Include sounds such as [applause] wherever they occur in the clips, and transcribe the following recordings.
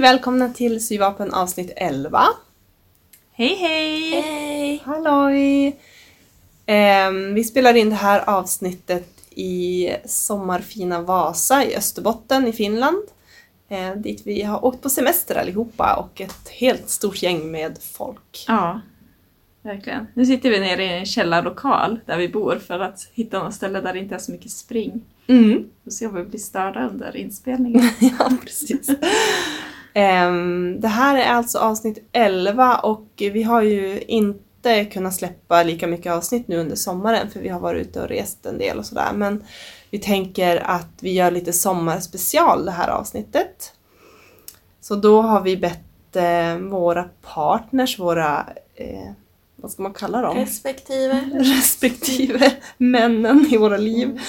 Välkomna till Syvapen avsnitt 11. Hej hej! Hej! Halloj! Ehm, vi spelar in det här avsnittet i sommarfina Vasa i Österbotten i Finland. Eh, dit vi har åkt på semester allihopa och ett helt stort gäng med folk. Ja, verkligen. Nu sitter vi nere i en källarlokal där vi bor för att hitta något ställe där det inte är så mycket spring. Mm. Och se om vi blir störda under inspelningen. [laughs] ja, precis. Ehm, det här är alltså avsnitt 11 och vi har ju inte kunnat släppa lika mycket avsnitt nu under sommaren för vi har varit ute och rest en del och sådär. Men vi tänker att vi gör lite sommarspecial det här avsnittet. Så då har vi bett eh, våra partners, våra, eh, vad ska man kalla dem? Respektive. [laughs] respektive männen i våra liv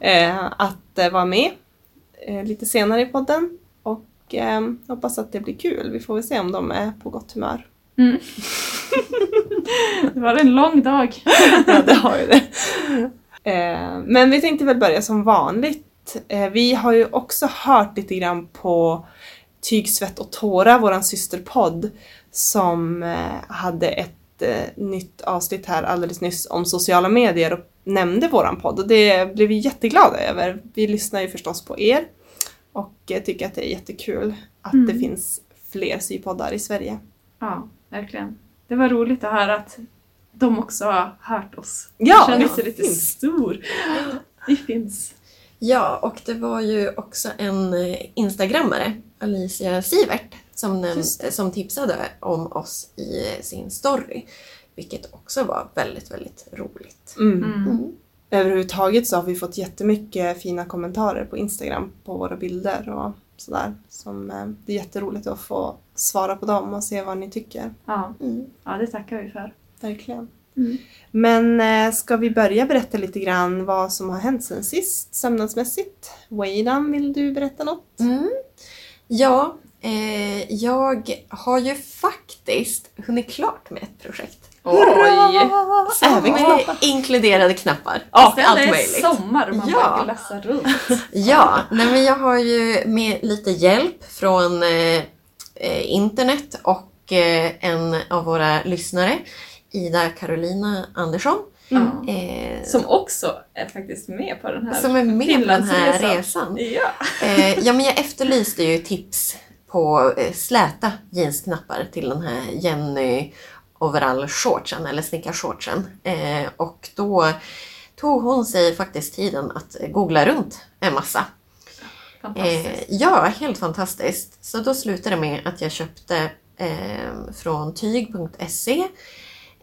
eh, att eh, vara med eh, lite senare i podden. Och eh, hoppas att det blir kul. Vi får väl se om de är på gott humör. Mm. [laughs] det var en lång dag. [laughs] ja, det har ju det. Eh, men vi tänkte väl börja som vanligt. Eh, vi har ju också hört lite grann på Tyg, svett och tårar, våran systerpodd, som eh, hade ett eh, nytt avsnitt här alldeles nyss om sociala medier och nämnde våran podd och det blev vi jätteglada över. Vi lyssnar ju förstås på er och tycker att det är jättekul att Mm. det finns fler sypoddar i Sverige. Ja, verkligen. Det var roligt att höra att de också har hört oss. Ja, Jag kände ja, sig lite finns. stor. Vi finns. Ja, och det var ju också en eh, instagrammare, Alicia Sivert, som, som tipsade om oss i eh, sin story. Vilket också var väldigt, väldigt roligt. Mm. Mm. Överhuvudtaget så har vi fått jättemycket fina kommentarer på Instagram på våra bilder och sådär. Som, eh, det är jätteroligt att få svara på dem och se vad ni tycker. Ja. Mm. ja, det tackar vi för. Verkligen. Mm. Men eh, ska vi börja berätta lite grann vad som har hänt sen sist sömnadsmässigt? Weidan, vill du berätta något? Mm. Ja, eh, jag har ju faktiskt hunnit klart med ett projekt. Som Även inkluderade knappar. Ja, Sen allt är det möjligt. sommar och man Ja. bara glassar runt. [laughs] Ja, nej men jag har ju med lite hjälp från eh, eh, internet och eh, en av våra lyssnare, Ida Carolina Andersson, Ja. eh, Som också är faktiskt med på den här som är med på den här resan. Ja. Eh, ja, men jag [laughs] efterlyste ju tips på eh, släta jeansknappar till den här Jenny overall-shortsen, eller snickarshortsen. Eh, och då tog hon sig faktiskt tiden att googla runt en massa. Eh, ja, helt fantastiskt. Så då slutade det med att jag köpte eh, från tyg.se.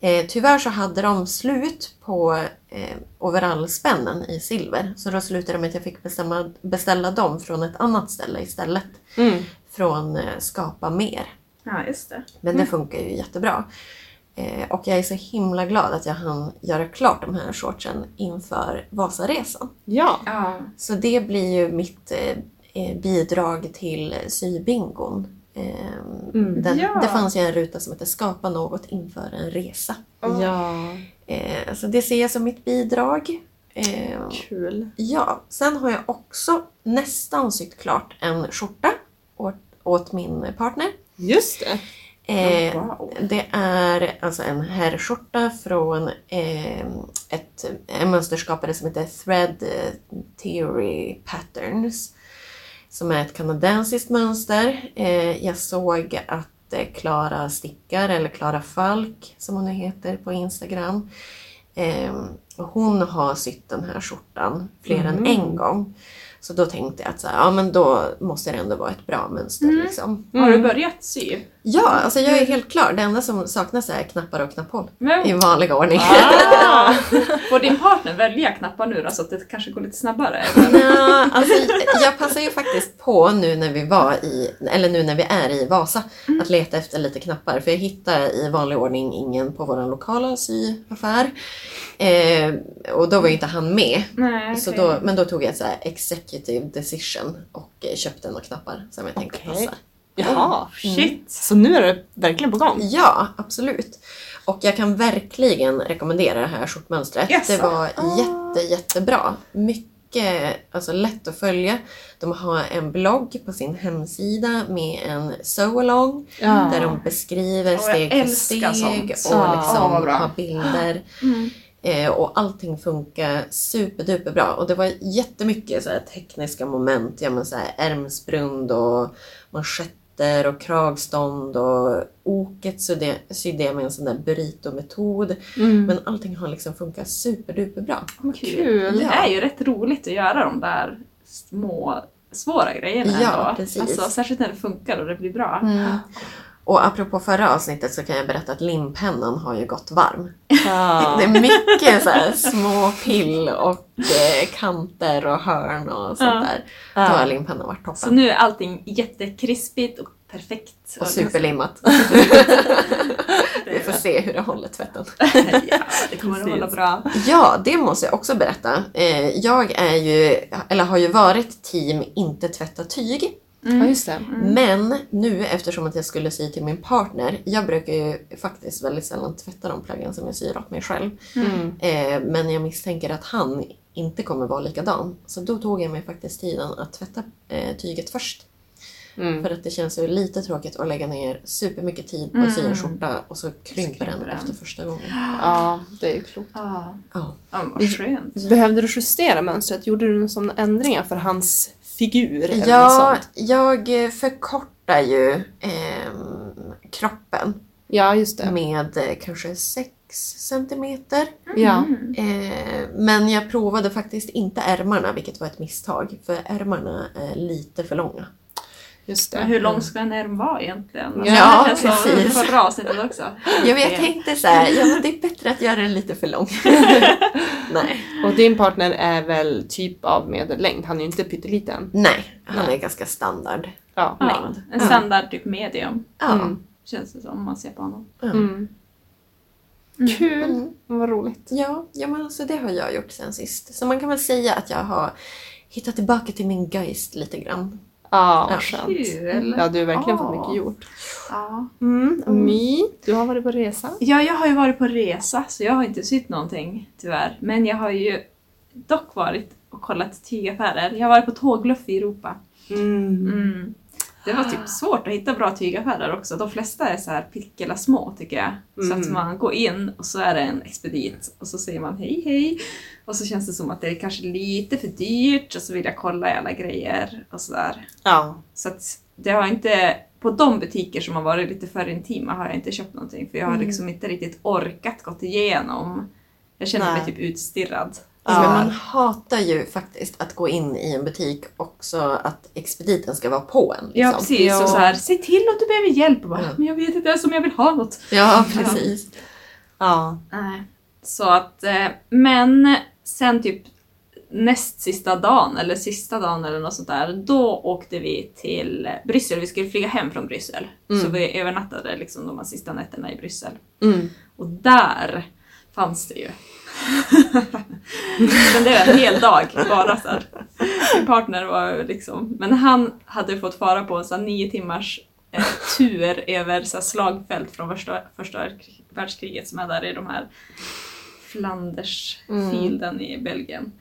Eh, tyvärr så hade de slut på eh, overallspännen i silver. Så då slutade det med att jag fick bestämma, beställa dem från ett annat ställe istället. Mm. Från eh, Skapa Mer. Ja, just det. Men det funkar ju jättebra. Eh, och jag är så himla glad att jag hann göra klart de här shortsen inför Vasaresan. Ja. Ja. Så det blir ju mitt eh, eh, bidrag till sybingon. Eh, Mm. den, Ja. Det fanns ju en ruta som heter Skapa något inför en resa. Ja. Eh, så det ser jag som mitt bidrag. Eh, Kul. ja, sen har jag också nästan sytt klart en skjorta åt, åt min partner. Just det. Eh, Wow. det är alltså en herrskjorta från eh, ett, en mönsterskapare som heter Thread eh, Theory Patterns. Som är ett kanadensiskt mönster. Eh, jag såg att eh, Klara Stickar, eller Klara Falk som hon nu heter på Instagram. Eh, och hon har sytt den här skjortan fler än Mm. en gång. Så då tänkte jag att så här, ja, men då måste det ändå vara ett bra mönster. Mm. Liksom. Har du Mm. börjat sy? Ja, alltså jag är helt klar. Det enda som saknas är knappar och knapphål. Men, I vanlig ordning. ah, [laughs] får din partner välja knappar nu då så att det kanske går lite snabbare? Nja, alltså, jag passar ju faktiskt på nu när vi var i, eller nu när vi är i Vasa, att leta efter lite knappar. För jag hittade i vanlig ordning ingen på vår lokala syaffär. Eh, och då var ju inte han med. Nej, Så okej. då, men då tog jag ett så executive decision och eh, köpte några knappar som jag tänkte Okej. passar. Jaha. Shit! Så nu är det verkligen på gång? Ja, absolut. Och jag kan verkligen rekommendera det här skjortmönstret. Jaså? Det var Ah. jätte, jättebra. Mycket alltså lätt att följa. De har en blogg på sin hemsida med en so-along Ja. där de beskriver steg för älskar steg sånt. och liksom har bilder. Mm. Eh, och allting funkar superduper bra. Och det var jättemycket så här, tekniska moment. Ja, men så här, ärmsbrund och manschetter och kragstånd och oket sydde sydde jag med en sån där burrito-metod. Mm. Men allting har liksom funkat superduper bra. Kul. Det är ju rätt roligt att göra de där små svåra grejerna Ja, ändå. precis. Alltså, särskilt när det funkar och det blir bra. Och apropå förra avsnittet så kan jag berätta att limpennan har ju gått varm. Ja. [laughs] Det är mycket så små pill och eh, kanter och hörn och sånt Ja. där. Då Ja. har limpennan varit toppen. Så nu är allting jättekrispigt och perfekt. Och superlimmat. [laughs] Vi får se hur det håller tvätten. [laughs] ja, det kommer att hålla bra. Ja, det måste jag också berätta. Eh, Jag är ju, eller har ju varit team inte tvätta tyg. Ja, just det. Men nu eftersom att jag skulle sy till min partner, jag brukar ju faktiskt väldigt sällan tvätta de plaggen som jag syr åt mig själv. Mm. Eh, Men jag misstänker att han inte kommer vara likadan. Så då tog jag mig faktiskt tiden att tvätta eh, tyget först. Mm. För att det känns ju lite tråkigt att lägga ner supermycket tid på att sy en skjorta och så krymper den krymper den. efter första gången. Ja, det är ju klokt. Ja, Ja. ja vad skönt. Behövde du justera mönstret? Gjorde du några sådana ändringar för hans figur? Eller något Ja, sånt? jag eh, förkortar ju ehm, kroppen ja, just det. med eh, kanske 6 centimeter. Ja. Eh, men jag provade faktiskt inte ärmarna, vilket var ett misstag. För ärmarna är lite för långa. Just det. Men hur lång ska en ärm vara egentligen? Ja, alltså, precis. Förra avsnittet också. Jag, vet, jag tänkte så här, ja, men det är bättre att göra den lite för lång. [laughs] Nej. Och din partner är väl typ av medellängd? Han är ju inte pytteliten. Nej, han är ganska standard. Ja. Ja, Längd. en standard typ medium. Ja. Mm. Känns det som om man ser på honom. Ja. Mm. Kul! Mm. Vad roligt. Ja, ja men alltså det har jag gjort sen sist. Så man kan väl säga att jag har hittat tillbaka till min geist lite grann. Ja, Ja. skönt. Kul! Ja, du har verkligen fått mycket gjort. Ja. Mm. My, du har varit på resa. ja, jag har ju varit på resa så jag har inte sytt någonting tyvärr. Men jag har ju dock varit och kollat tygaffärer. Jag har varit på tågluff i Europa. Mm. Mm. Det var typ svårt att hitta bra tygaffärer också. De flesta är så här pickela små tycker jag. Så att Mm. man går in och så är det en expedit och så säger man hej hej. Och så känns det som att det är kanske lite för dyrt och så vill jag kolla i alla grejer och sådär. Ja. Så att det har inte, på de butiker som har varit lite för intima har jag inte köpt någonting för jag har Mm. liksom inte riktigt orkat gått igenom. Jag känner mig Nej. typ utstirrad. Ja. Men Ja. man hatar ju faktiskt att gå in i en butik också att expediten ska vara på en. Liksom. Ja precis, Ja. och så här, säg till om du behöver hjälp. Och bara, Ja. Men jag vet inte ens om jag vill ha något. Ja, precis. Ja. Nej. Så att, eh, men sen typ näst sista dagen, eller sista dagen eller något sånt där, då åkte vi till Bryssel. Vi skulle flyga hem från Bryssel. Mm. Så vi övernattade liksom de här sista nätterna i Bryssel. Mm. Och där fanns det ju. Spenderade en hel dag bara så här. Min partner var liksom, men han hade fått fara på en här nio timmars eh, tur över så här, slagfält från första, första världskriget som är där i de här Flandersfielden i Belgien.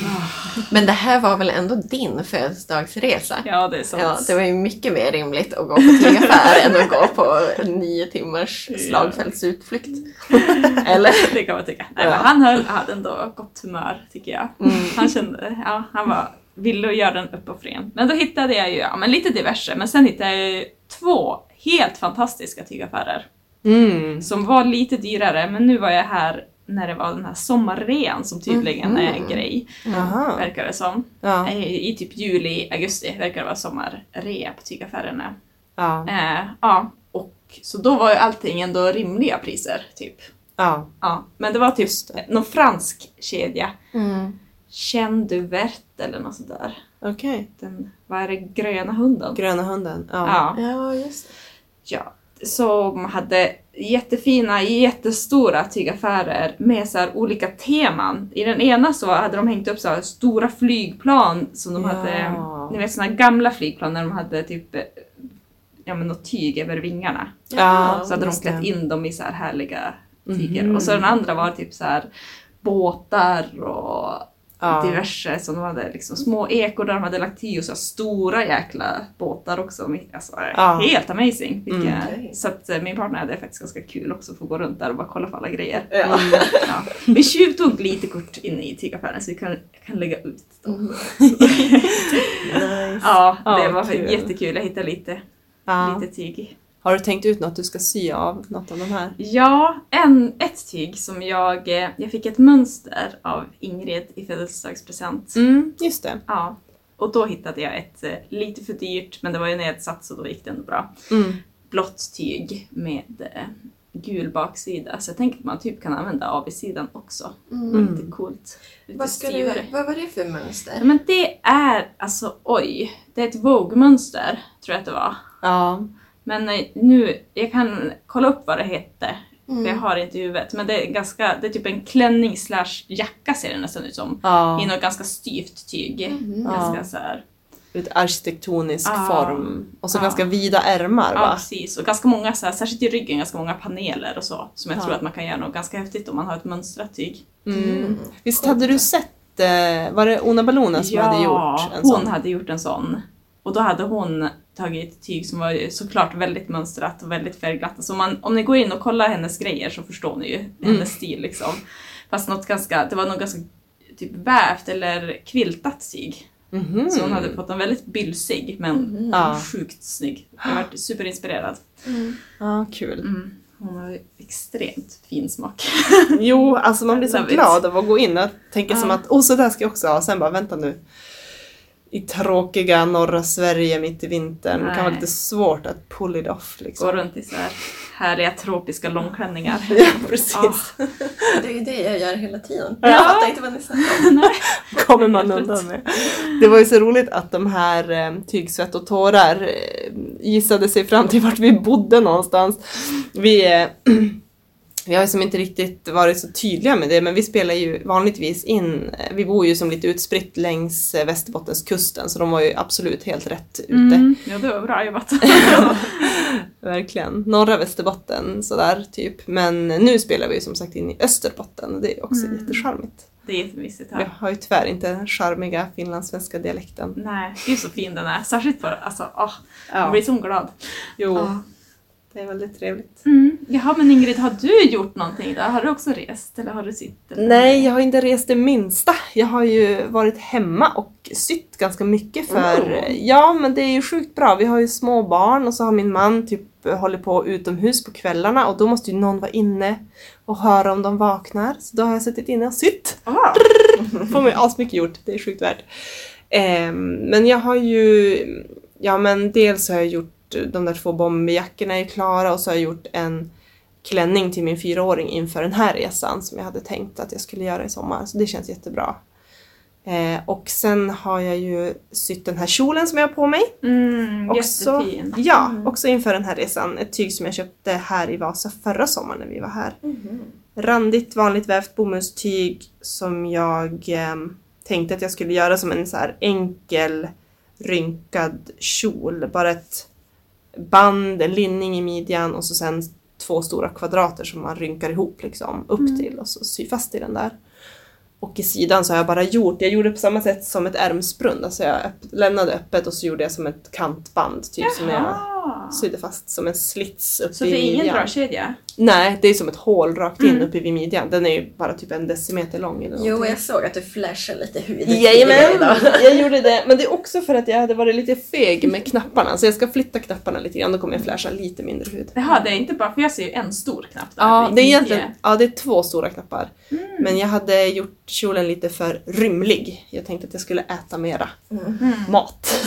[laughs] Men det här var väl ändå din födelsedagsresa? Ja, det är sant. Ja, det var ju mycket mer rimligt att gå på tygaffär än att gå på nio timmars slagfältsutflykt. [laughs] Eller? Det kan man tycka. Nej, Ja. men han höll, hade ändå gott humör tycker jag. Mm. Han kände, ja, han var ville göra den uppoffringen. Men då hittade jag ju ja, men lite diverse, men sen hittade jag ju två helt fantastiska tygaffärer. Mm. Som var lite dyrare, men nu var jag här när det var den här sommarrean som tydligen är en grej, Aha. verkar det som. Ja. Eh, I typ juli, augusti verkar det vara sommarrea på tygaffärerna. Ja. Eh, ja, och så då var ju allting ändå rimliga priser, typ. Ja. Ja, men det var typ det. någon fransk kedja. Mm. Chen du Vert eller något sånt där. Okej. Den, vad är det, gröna hunden? Gröna hunden. Ja. Ja. Ja, just det. ja. Som hade jättefina, jättestora tygaffärer med så här olika teman. I den ena så hade de hängt upp så stora flygplan som de Ja. hade, ni vet såna gamla flygplan när de hade typ ja, men något tyg över vingarna. Ja, Så hade de klätt in dem i så här härliga tyger. Mhm. Och så den andra var typ så här båtar och Ja. diverse, så de hade liksom små ekor där de hade lagt i och så stora jäkla båtar också. Alltså, Ja. Helt amazing! Vilka, Mm. Så att eh, min partner hade faktiskt ganska kul också att få gå runt där och bara kolla på alla grejer. Ja. Ja. Vi tjuvtog lite kort inne i tygaffären så vi kan, kan lägga ut dem. [laughs] Nice. Ja, det Ja, var kul. jättekul. Jag hittade lite, Ja. lite tyg. Har du tänkt ut något du ska sy av något av de här? Ja, en, ett tyg som jag... eh, Jag fick ett mönster av Ingrid i födelsedagspresent. Mm, just det. Ja. Och då hittade jag ett eh, lite för dyrt, men det var ju nedsatt så då gick det ändå bra. Mm. Blått tyg med eh, gul baksida. Så jag tänker att man typ kan använda avsidan också. Mm. Lite coolt. Lite Vad, du, vad var det för mönster? men det är alltså, oj. Det är ett Vogue-mönster, tror jag att det var. Ja. Men eh, nu, jag kan kolla upp vad det hette. Mm. För jag har det inte i huvudet. Men det är ganska, det är typ en klänning slash jacka ser det nästan ut som. ja. I något ganska styvt tyg. Mhm. Ganska Ja. så här. Ut arkitektonisk Ja. form. Och så Ja. ganska vida ärmar Ja, va? precis. Och ganska många, så här, särskilt i ryggen, ganska många paneler och så. Som jag Ja. tror att man kan göra något ganska häftigt om man har ett mönstrat tyg. Mm. Visst hade du sett, eh, var det Ona Ballonen som hade gjort en hon sån? hade gjort en sån. Och då hade hon tagit ett tyg som var såklart väldigt mönstrat och väldigt färgglatt. Så man, om ni går in och kollar hennes grejer så förstår ni ju hennes Mm. stil liksom. Fast något ganska, det var nog ganska typ vävt eller kviltat tyg. Mhm. Så hon hade fått en väldigt bylsig men Mhm. Ja. sjukt snygg. Jag varit superinspirerad. Mm. Ja, kul. Mm. Hon har ju extremt fin smak. Jo, alltså man blir så glad av att gå in och tänka som Ja. att åh så där ska jag också ha. Sen bara vänta nu. I tråkiga norra Sverige mitt i vintern. Det kan vara Nej. lite svårt att pull it off liksom. Går runt i så här härliga tropiska långklänningar. [laughs] Ja, precis. Ja. Det är ju det jag gör hela tiden. Ja. Jag fattar inte vad ni snackar om. [laughs] kommer man undan med. Det var ju så roligt att de här eh, Tygsvett och tårar eh, gissade sig fram till vart vi bodde någonstans. Vi, eh, [clears throat] vi har som inte riktigt varit så tydliga med det men vi spelar ju vanligtvis in, vi bor ju som lite utspritt längs eh, Västerbottenskusten så de var ju absolut helt rätt ute. Mm. Ja, det var bra jobbat. [laughs] Verkligen. Norra Västerbotten sådär typ. Men nu spelar vi ju som sagt in i Österbotten och det är också Mm. jättecharmigt. Det är jättemysigt Vi här. har ju tyvärr inte den charmiga finlandssvenska dialekten. Nej, gud så fin den är. Särskilt för, alltså, åh, Ja. jag blir så glad. Jo, Ja. Det är väldigt trevligt. Mm. Jaha, men Ingrid, har du gjort någonting då? Har du också rest eller har du sytt? eller? Nej, jag har inte rest det minsta. Jag har ju varit hemma och sytt ganska mycket för... Oh. Ja, men det är ju sjukt bra. Vi har ju små barn och så har min man typ håller på utomhus på kvällarna och då måste ju någon vara inne och höra om de vaknar. Så då har jag suttit inne och sytt. Ah. Får mig asmycket gjort. Det är sjukt värt. Ehm, men jag har ju... Ja, men dels har jag gjort de där två bomberjackorna är klara och så har jag gjort en klänning till min fyraåring inför den här resan som jag hade tänkt att jag skulle göra i sommar. Så det känns jättebra. Eh, och sen har jag ju sytt den här kjolen som jag har på mig. Mm, Också, jättefin. ja, Mm. också inför den här resan. Ett tyg som jag köpte här i Vasa förra sommaren när vi var här. Mhm. Randigt vanligt vävt bomullstyg som jag eh, tänkte att jag skulle göra som en så här enkel rynkad kjol. Bara ett band, en linning i midjan och så sen två stora kvadrater som man rynkar ihop liksom upp Mm. till och så sy fast i den där. Och i sidan så har jag bara gjort, jag gjorde på samma sätt som ett ärmsbrunn. Alltså jag öpp- lämnade öppet och så gjorde jag som ett kantband typ som jag Jaha. sydde fast som en slits uppe Så i det är ingen midjan. dragkedja? Nej, det är som ett hål rakt in Mm. uppe vid midjan. Den är ju bara typ en decimeter lång eller Jo, jag såg att du flashade lite hud Jajamän, jag gjorde det. Men det är också för att jag hade varit lite feg med knapparna. Så jag ska flytta knapparna lite grann, då kommer jag flasha lite mindre hud. Jaha, det är inte bara, för jag ser ju en stor knapp där. Ja, det är egentligen ja, det är två stora knappar. Mm. Men jag hade gjort kjolen lite för rymlig. Jag tänkte att jag skulle äta mera Mm. Mat. [laughs]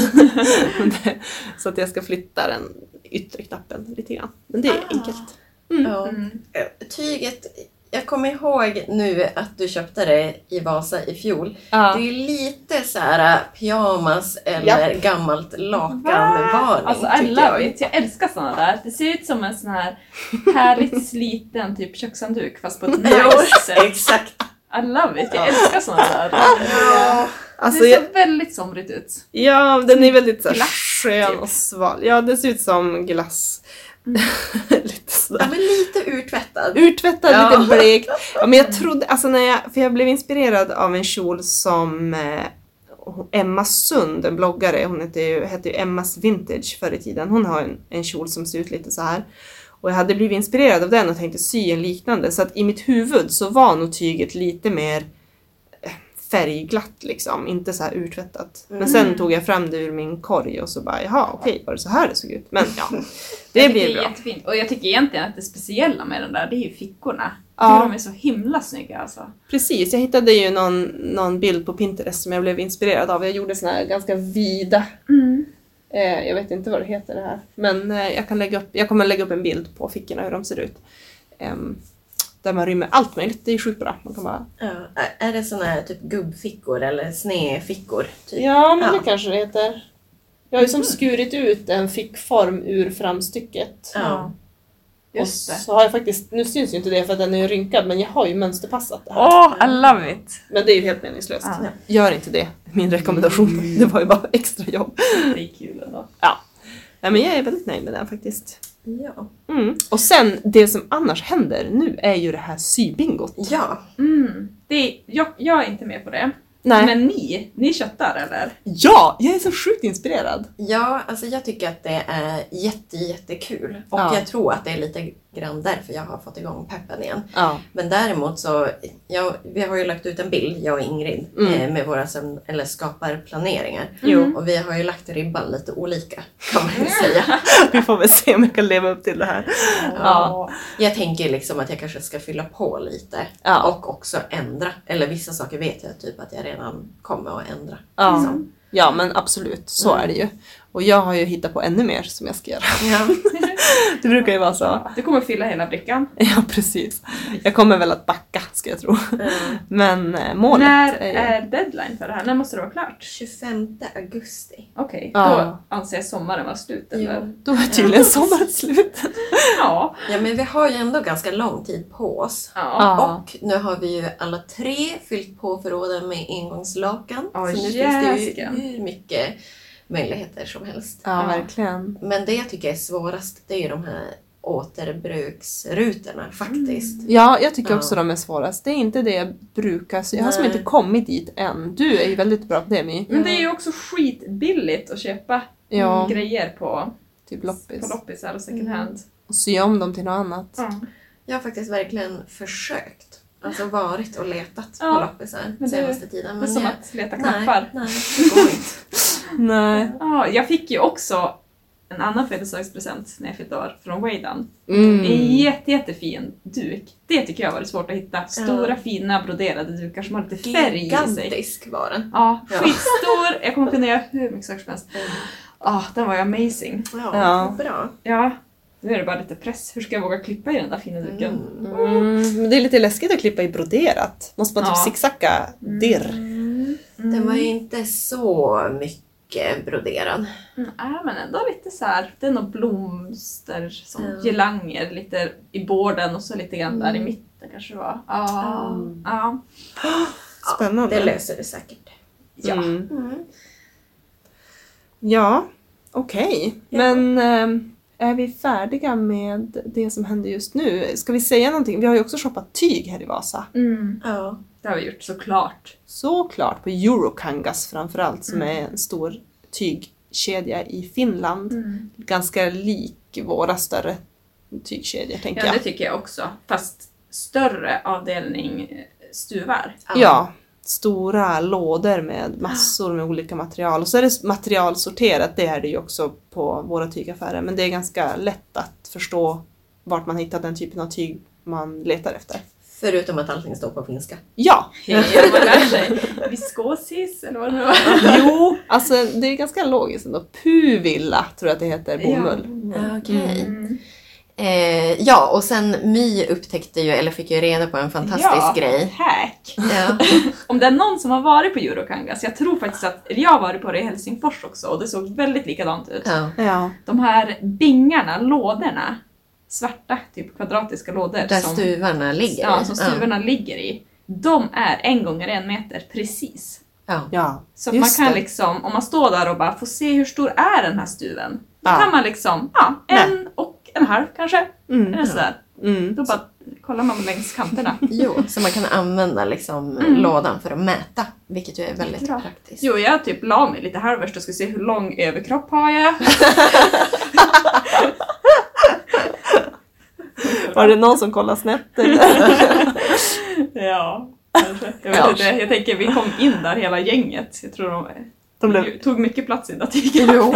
[laughs] Så att jag ska flytta den yttre knappen lite grann. Men det är Ah. enkelt. Ja. Mm. Eh, Tyget, jag kommer ihåg nu att du köpte det i Vasa i fjol. Ja. Det är lite så här äh, pyjamas eller gammalt lakan-varning Alltså I love jag. it, jag älskar såna där. Det ser ut som en sån här härligt sliten typ kökshandduk fast på ett [laughs] nice sätt. exakt. I love it, jag älskar såna där. [laughs] Alltså, det jag, ser väldigt somrigt ut. Ja, den är väldigt så här, Glass, skön typ. och sval. Ja, det ser ut som glass. [laughs] lite Ja, sådär. men lite urtvättad. Urtvättad, Ja. lite blekt. Ja, men jag trodde, alltså när jag, för jag blev inspirerad av en kjol som eh, Emma Sund, en bloggare, hon hette ju, hette ju Emmas Vintage förr i tiden. Hon har en, en kjol som ser ut lite så här. Och jag hade blivit inspirerad av den och tänkte sy en liknande. Så att i mitt huvud så var nog tyget lite mer eh, färgglatt liksom, inte så här urtvättat. Men sen Mm. tog jag fram det ur min korg och så bara, jaha okej, var det så här det såg ut? Men ja, [laughs] det blir bra. Jättefint. Och jag tycker egentligen att det speciella med den där, det är ju fickorna. Ja. De är så himla snygga alltså. Precis, jag hittade ju någon, någon bild på Pinterest som jag blev inspirerad av. Jag gjorde såna här ganska vida, eh, jag vet inte vad det heter det här, men eh, jag, kan lägga upp, jag kommer lägga upp en bild på fickorna hur de ser ut. Ehm, där man rymmer allt möjligt, det är sjukt bra. Man kan bara... Ja, är- det såna här typ gubbfickor eller snedfickor? Typ? Ja, men Ja. det kanske det heter. Jag har ju som skurit ut en fickform ur framstycket. Ja. Just och så har jag faktiskt, nu syns ju inte det för att den är rynkad, men jag har ju mönsterpassat det här. Åh, I love it! Men det är ju helt meningslöst. Ja. Gör inte det, min rekommendation. Det var ju bara extra jobb. Det är kul ändå. Ja. Nej, men jag är väldigt nöjd med den faktiskt. Ja. Mm. Och sen, det som annars händer nu är ju det här sybingot. ja. Mm. Det är, jag, jag är inte med på det. Nej. Men ni, ni köttar eller? Ja! Jag är så sjukt inspirerad. Ja, alltså jag tycker att det är jätte, jättekul. Och Ja. jag tror att det är lite grann därför jag har fått igång peppen igen. Ja. Men däremot så, ja, vi har ju lagt ut en bild, jag och Ingrid, Mm. eh, med våra sömn, eller skaparplaneringar. Jo. Och vi har ju lagt ribban lite olika, kan man ju säga. [laughs] Vi får väl se om jag kan leva upp till det här. Ja. Jag tänker liksom att jag kanske ska fylla på lite. Ja. Och också ändra. Eller vissa saker vet jag typ att jag redan kommer att ändra. Ja. Liksom. Ja, men absolut. Så Mm. är det ju. Och jag har ju hittat på ännu mer som jag ska göra. Ja. [laughs] Det brukar ju vara så. Du kommer fylla hela brickan. Ja, precis. Jag kommer väl att backa, ska jag tro. Men eh, målet När är ju... är deadline för det här? När måste det vara klart? 25 augusti. Okej, Ja. då anser jag sommaren vara slut eller? Jo. Då är tydligen sommaren slut. [laughs] Ja. Ja men vi har ju ändå ganska lång tid på oss. Ja. Och nu har vi ju alla tre fyllt på förråden med engångslakan. Ja, så nu finns det ju hur mycket möjligheter som helst. Ja, Ja. verkligen. Men det jag tycker är svårast det är ju de här återbruksrutorna faktiskt. Ja, jag tycker Ja. också de är svårast. Det är inte det jag brukar se. Jag har som Nej. inte kommit dit än. Du är ju väldigt bra på det My. Men det är ju också skitbilligt att köpa Ja, grejer på, typ på loppis. loppisar och second hand. Och sy om dem till något annat. Ja. Jag har faktiskt verkligen försökt. Alltså varit och letat Ja, på loppisar men senaste tiden. Det är som jag- att leta nej, knappar. nej, det går inte. [laughs] Nej. Ja, jag fick ju också en annan födelsedagspresent när jag fyllde år från Waydan. En Mm. jätte, jättefin duk. Det tycker jag var svårt att hitta. Stora fina broderade dukar som har lite färg i sig. Gigantisk var den. Ja, Ja. skitstor. Jag kommer kunna göra hur mycket saker som helst. Ja, den var ju amazing. Ja, Ja. bra. Ja, nu är det bara lite press. Hur ska jag våga klippa i den där fina duken? Mm. Mm. Men det är lite läskigt att klippa i broderat. Måste man typ Ja. zigzacka dirr. Mm. Den var ju inte så mycket broderad. Mm, ja, men ändå lite så här. Det är nog blomster som Ja. girlanger lite i borden och så lite grann där i Mm. mitten kanske det var. Ja. Mm. ja. Spännande. Det löser du säkert. ja. Mm. Mm. Ja, okej. Ja. Men ehm, är vi färdiga med det som händer just nu? Ska vi säga någonting? Vi har ju också shoppat tyg här i Vasa. Mm. Ja. Det har vi gjort såklart. Såklart på Eurokangas framförallt som Mm. är en stor tygkedja i Finland. Mm. Ganska lik våra större tygkedjor tänker Ja, jag. det tycker jag också. Fast större avdelning eh, stuvar. Ja, stora lådor med massor med olika material. Och så är det materialsorterat, det är det ju också på våra tygaffärer. Men det är ganska lätt att förstå vart man hittar den typen av tyg man letar efter. Förutom att allting står på finska. Ja! Viskosis eller vad det var. [laughs] Jo, alltså det är ganska logiskt ändå. Puvilla tror jag att det heter, bomull. Okej. Mm. Eh, ja, och sen My upptäckte ju, eller fick ju reda på en fantastisk ja, grej. Hack. Ja. [laughs] Om det är någon som har varit på Eurokangas, jag tror faktiskt att, eller jag har varit på det i Helsingfors också och det såg väldigt likadant ut. ja. Ja. De här bingarna, lådorna, svarta typ kvadratiska lådor Där som, stuvarna ligger ja, i. som stuvarna ligger i. De är en gånger en meter precis. Ja. ja. Så att man kan det. liksom, om man står där och bara får se hur stor är den här stuven. Då Ja. kan man liksom, ja, en och en halv kanske. Mm. Eller sådär. Mm. Då bara kollar man längs kanterna. [laughs] Jo, så man kan använda liksom Mm. lådan för att mäta, vilket ju är väldigt Bra. praktiskt. Jo, jag typ la mig lite halvvägs och skulle se hur lång överkropp har jag. [laughs] [laughs] Var det någon som kollade snett? [laughs] Ja, kanske. Jag vet inte, jag tänker vi kom in där hela gänget. Jag tror de, De blev... tog mycket plats i den. Jo. [laughs]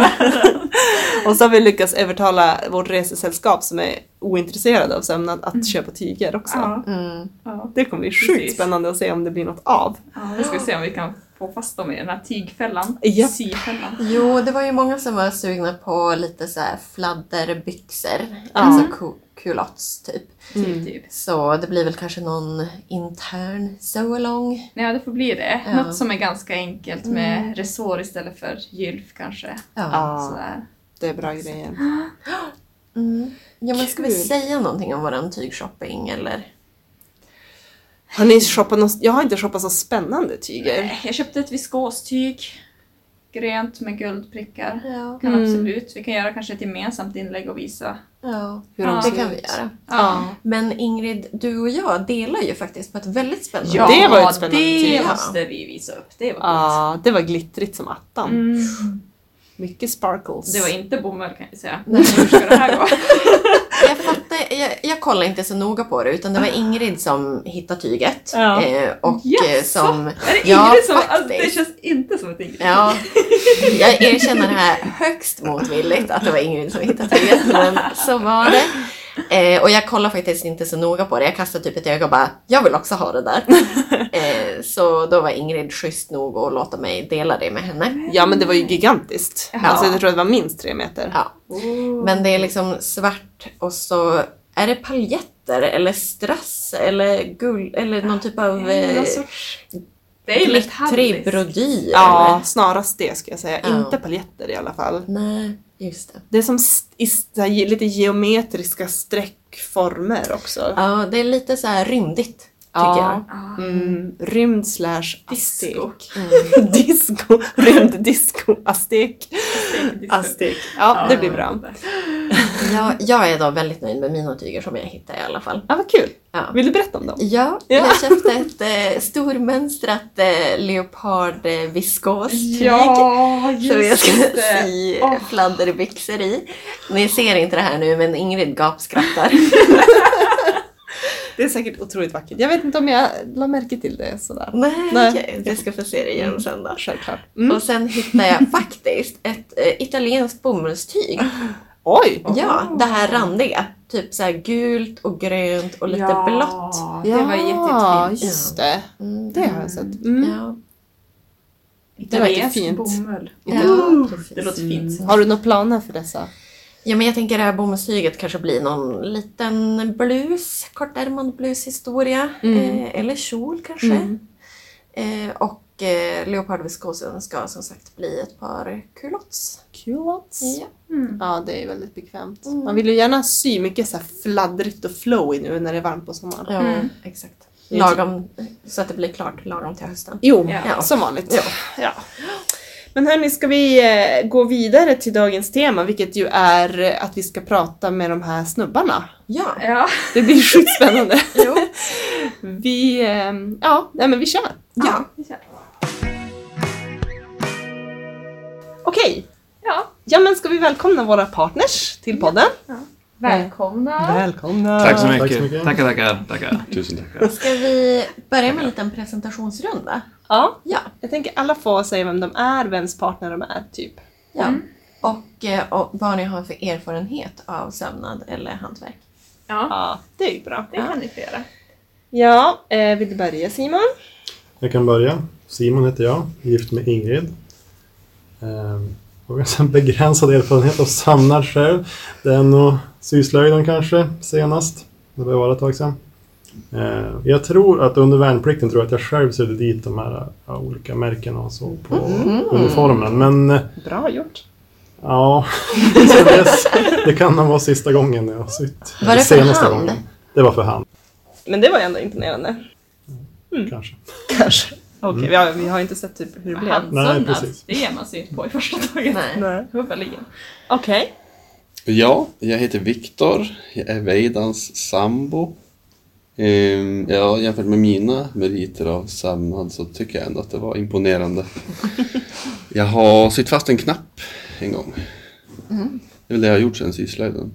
[laughs] Och så har vi lyckats övertala vårt resesällskap som är ointresserade av sömnad att Mm. köpa tyger också. Ja, Mm. ja. Det kommer bli sjukt Precis. spännande att se om det blir något av. ja, nu ska vi se om vi kan få fast dem i den här tygfällan. Japp. Syfällan. Jo, det var ju många som var sugna på lite så här fladderbyxor. Ja. Alltså ku- culottes typ. Mm. Typ, typ. Så det blir väl kanske någon intern so-along. Ja, det får bli det. Ja. Något som är ganska enkelt med Mm. resår istället för gylf kanske. Ja. Sådär. det är bra grejer. [gasps] Mm. ja, men ska vi Kul. säga någonting om våran tygshopping eller? Har ni shoppat något? Jag har inte shoppat så spännande tyger. Jag köpte ett viskostyg. Grönt med guldprickar. Ja. Kan Mm. absolut. Vi kan göra kanske ett gemensamt inlägg och visa. ja. Hur de Det ser kan ut. vi göra. Ja. Men Ingrid, du och jag delar ju faktiskt på ett väldigt spännande Ja, Det var ett spännande det måste vi visa upp. Det var. Ja, det var glittrigt som attan. Mm. Mycket sparkles. Det var inte bomull kan jag säga. Nej. Hur ska det här gå? [laughs] Jag fattar, jag, jag kollar inte så noga på det utan det var Ingrid som hittade tyget. Ja. Eh, och Jaså? eh, som... Är det Ja, Ingrid som... Alltså, det känns inte som ett Ingrid. Ja, jag erkänner det här högst motvilligt att det var Ingrid som hittade tyget, men så var det. Eh, och jag kollar faktiskt inte så noga på det. Jag kastade typ ett öga och bara, jag vill också ha det där. [laughs] Eh, så då var Ingrid schysst nog att låta mig dela det med henne. Ja men det var ju gigantiskt. Ja. Alltså jag tror det var minst tre meter. Ja. Men det är liksom svart och så är det paljetter eller strass eller guld eller någon typ av eh. Det är ju glittrig metalliskt. brodyr. Ja, snarast det ska jag säga. Ja. Inte paljetter i alla fall. Nej, just det. Det är som i här lite geometriska streckformer också. Ja, det är lite så här rymdigt tycker Ja. Ah. Mm, rymd slash Disco. Mm. [laughs] disco. Rymd disco. Astek. Astek. Ja, det blir bra. Jag. Ja, jag är då väldigt nöjd med mina tyger som jag hittade i alla fall. Ja, vad kul. Ja. Vill du berätta om dem? Ja, Ja. jag köpte ett eh, stormönstrat eh, leopard eh. Ja, Som jag just ska sy Åh. fladderbyxor i. Ni ser inte det här nu men Ingrid gapskrattar. [laughs] Det är säkert otroligt vackert. Jag vet inte om jag la märke till det sådär. Nej, Nej. okej. Jag ska få se det igen sen då. Självklart. Mm. Och sen hittade jag faktiskt ett eh, italienskt bomullstyg. [laughs] Oj! Ja, det här randiga. Typ så här gult och grönt och lite blått. Det var Ja, jättefint. just det. Mm. Det har jag sett. Mm. Ja. Det var Italiensk fint. bomull. Ja. Det låter fint. Har du några planer för dessa? Ja, men jag tänker det här bomullstyget kanske blir någon liten blus, kortärmad blushistoria. Mm. Eh, eller kjol kanske. Mm. Eh, och eh, leopardviskosen ska som sagt bli ett par culottes. Culottes. Ja. Mm. Ja, det är väldigt bekvämt. Mm. Man vill ju gärna sy mycket så här fladdrigt och flowy nu när det är varmt på sommaren. Ja, Mm. exakt. Lagom, så att det blir klart lagom till hösten. Jo, Ja. som vanligt. Ja. Ja. Men hörni, ska vi eh, gå vidare till dagens tema, vilket ju är eh, att vi ska prata med de här snubbarna. Ja, Ja. Det blir sjukt spännande. [laughs] jo. Vi, eh, ja, nej men vi kör. Ja. vi kör. Okej, Ja. ja men ska vi välkomna våra partners till podden? Välkomna. Välkomna! Tack så Tack mycket. så mycket. Tackar, tackar, tackar. Tusen tack. Ska vi börja med en liten presentationsrunda? Ja, Ja. jag tänker alla får säga vem de är, vems partner de är, typ. ja. Mm. Och, eh, och vad ni har för erfarenhet av sömnad eller hantverk. Ja, Ja, det är ju bra. det kan ni få göra. Ja, eh, vill du börja Simon? Jag kan börja. Simon heter jag, gift med Ingrid. Har ganska begränsad erfarenhet av sömnad själv. Det är nog syslöjden kanske senast. Det vara ett tag sedan. Ehm, jag tror att under värnplikten tror jag att jag själv sydde dit de här ja, olika märkena och så på uniformen. Men eh, Bra gjort. ja, [laughs] så det, det kan nog vara sista gången jag har sytt. Var det för hand? Det var för hand, Men det var ändå imponerande. kanske. Kanske. Okej, vi, har, vi har inte sett typ hur det blev. Nej, Handsömnad, precis. det ger man sig inte på i första taget. Nej. Nej. Hubbeligen. Okej. Ja, jag heter Viktor. Jag är Veidans sambo. Ehm, ja, jämfört med mina meriter av sömnad så tycker jag ändå att det var imponerande. [laughs] Jag har sytt fast en knapp en gång. Det är väl det jag har gjort sen syslöjden.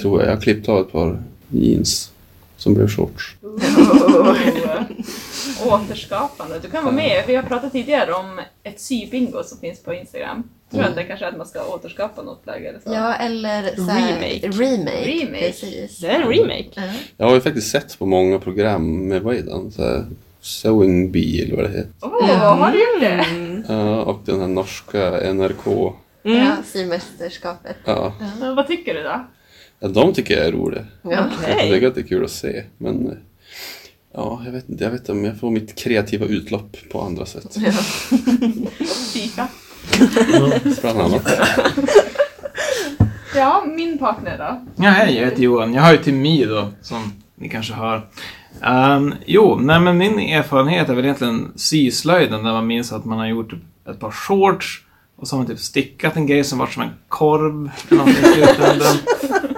Tror jag. Jag har klippt av ett par jeans som blev shorts. [laughs] [laughs] Återskapande. Du kan vara med. Vi har pratat tidigare om ett sybingo som finns på Instagram. Tror Mm. att det kanske är att man ska återskapa något plagg eller så. Ja, eller så här, Remake. remake. Remake. Precis. Det är en remake. Ja. Jag har ju faktiskt sett på många program med Weidan. så här Sewing Bee eller vad det heter. Åh, har du gjort det? Ja, och den här norska NRK. Mm. Ja, symästerskapet. Ja. Men vad tycker du då? ja, de tycker jag är roliga. Ja. Jag Okej. tycker att det är kul att se. Men ja, jag vet inte. Jag vet inte om jag får mitt kreativa utlopp på andra sätt. Fika. Bland annat. Ja, min partner då? Ja, hej, jag heter Johan. Jag har ju till Mi då, som ni kanske hör. Um, jo, nej men min erfarenhet är väl egentligen syslöjden, där man minns att man har gjort ett par shorts och så har man typ stickat en grej som var som en korv eller någonting i slutändan.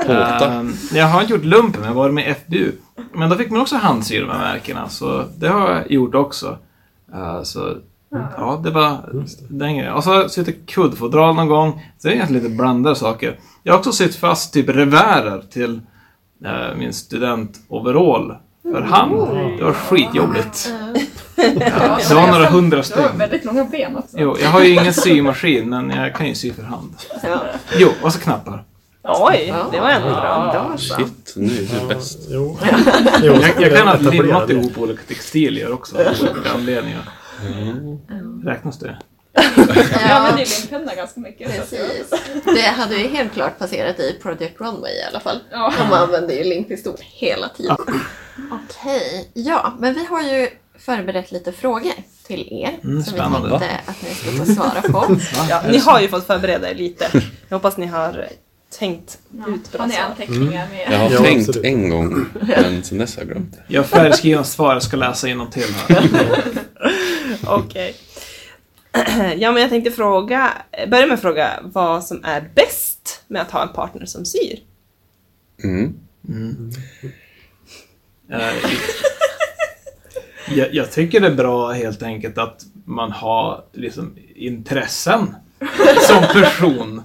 Tårta. Ehm, jag har inte gjort lumpen, men jag har varit med i FBU. Men då fick man också handsy de här märkena, så det har jag gjort också. Uh, så ja, det var den grejen. Och så har jag sytt kuddfodral någon gång. Så det är egentligen lite blandade saker. Jag har också sytt fast typ revärer till eh, min studentoverall för hand. Det var skitjobbigt. Ja, det var några hundra Du har stycken. väldigt långa ben också. Jo, jag har ju ingen symaskin, men jag kan ju sy för hand. Ja. Jo, och så knappar. Oj, det var ändå bra. Shit, nu är du bäst. Jo. jo Jag, jag kan ha limmat ihop olika textilier också, av olika anledningar. Räknas det? Jag använder ju limpenna ganska mycket. Precis. Det hade ju helt klart passerat i Project Runway i alla fall. Ja. De använder ju limpistol hela tiden. Okej, ja, men vi har ju förberett lite frågor till er. Mm, som spännande. vi tänkte att ni ska få svara på. Ja, ni har ju fått förbereda er lite. Jag hoppas ni har tänkt ut bra Har ni svar. anteckningar med? Jag har tänkt absolut. en gång, [laughs] men sen dess har jag glömt det. Jag har färdigskrivna svar, jag ska läsa till här. [laughs] Okej. [clears throat] Ja, men jag tänkte fråga, börja med att fråga vad som är bäst med att ha en partner som syr. Mm. Eh, jag, jag tycker det är bra helt enkelt att man har liksom intressen som person.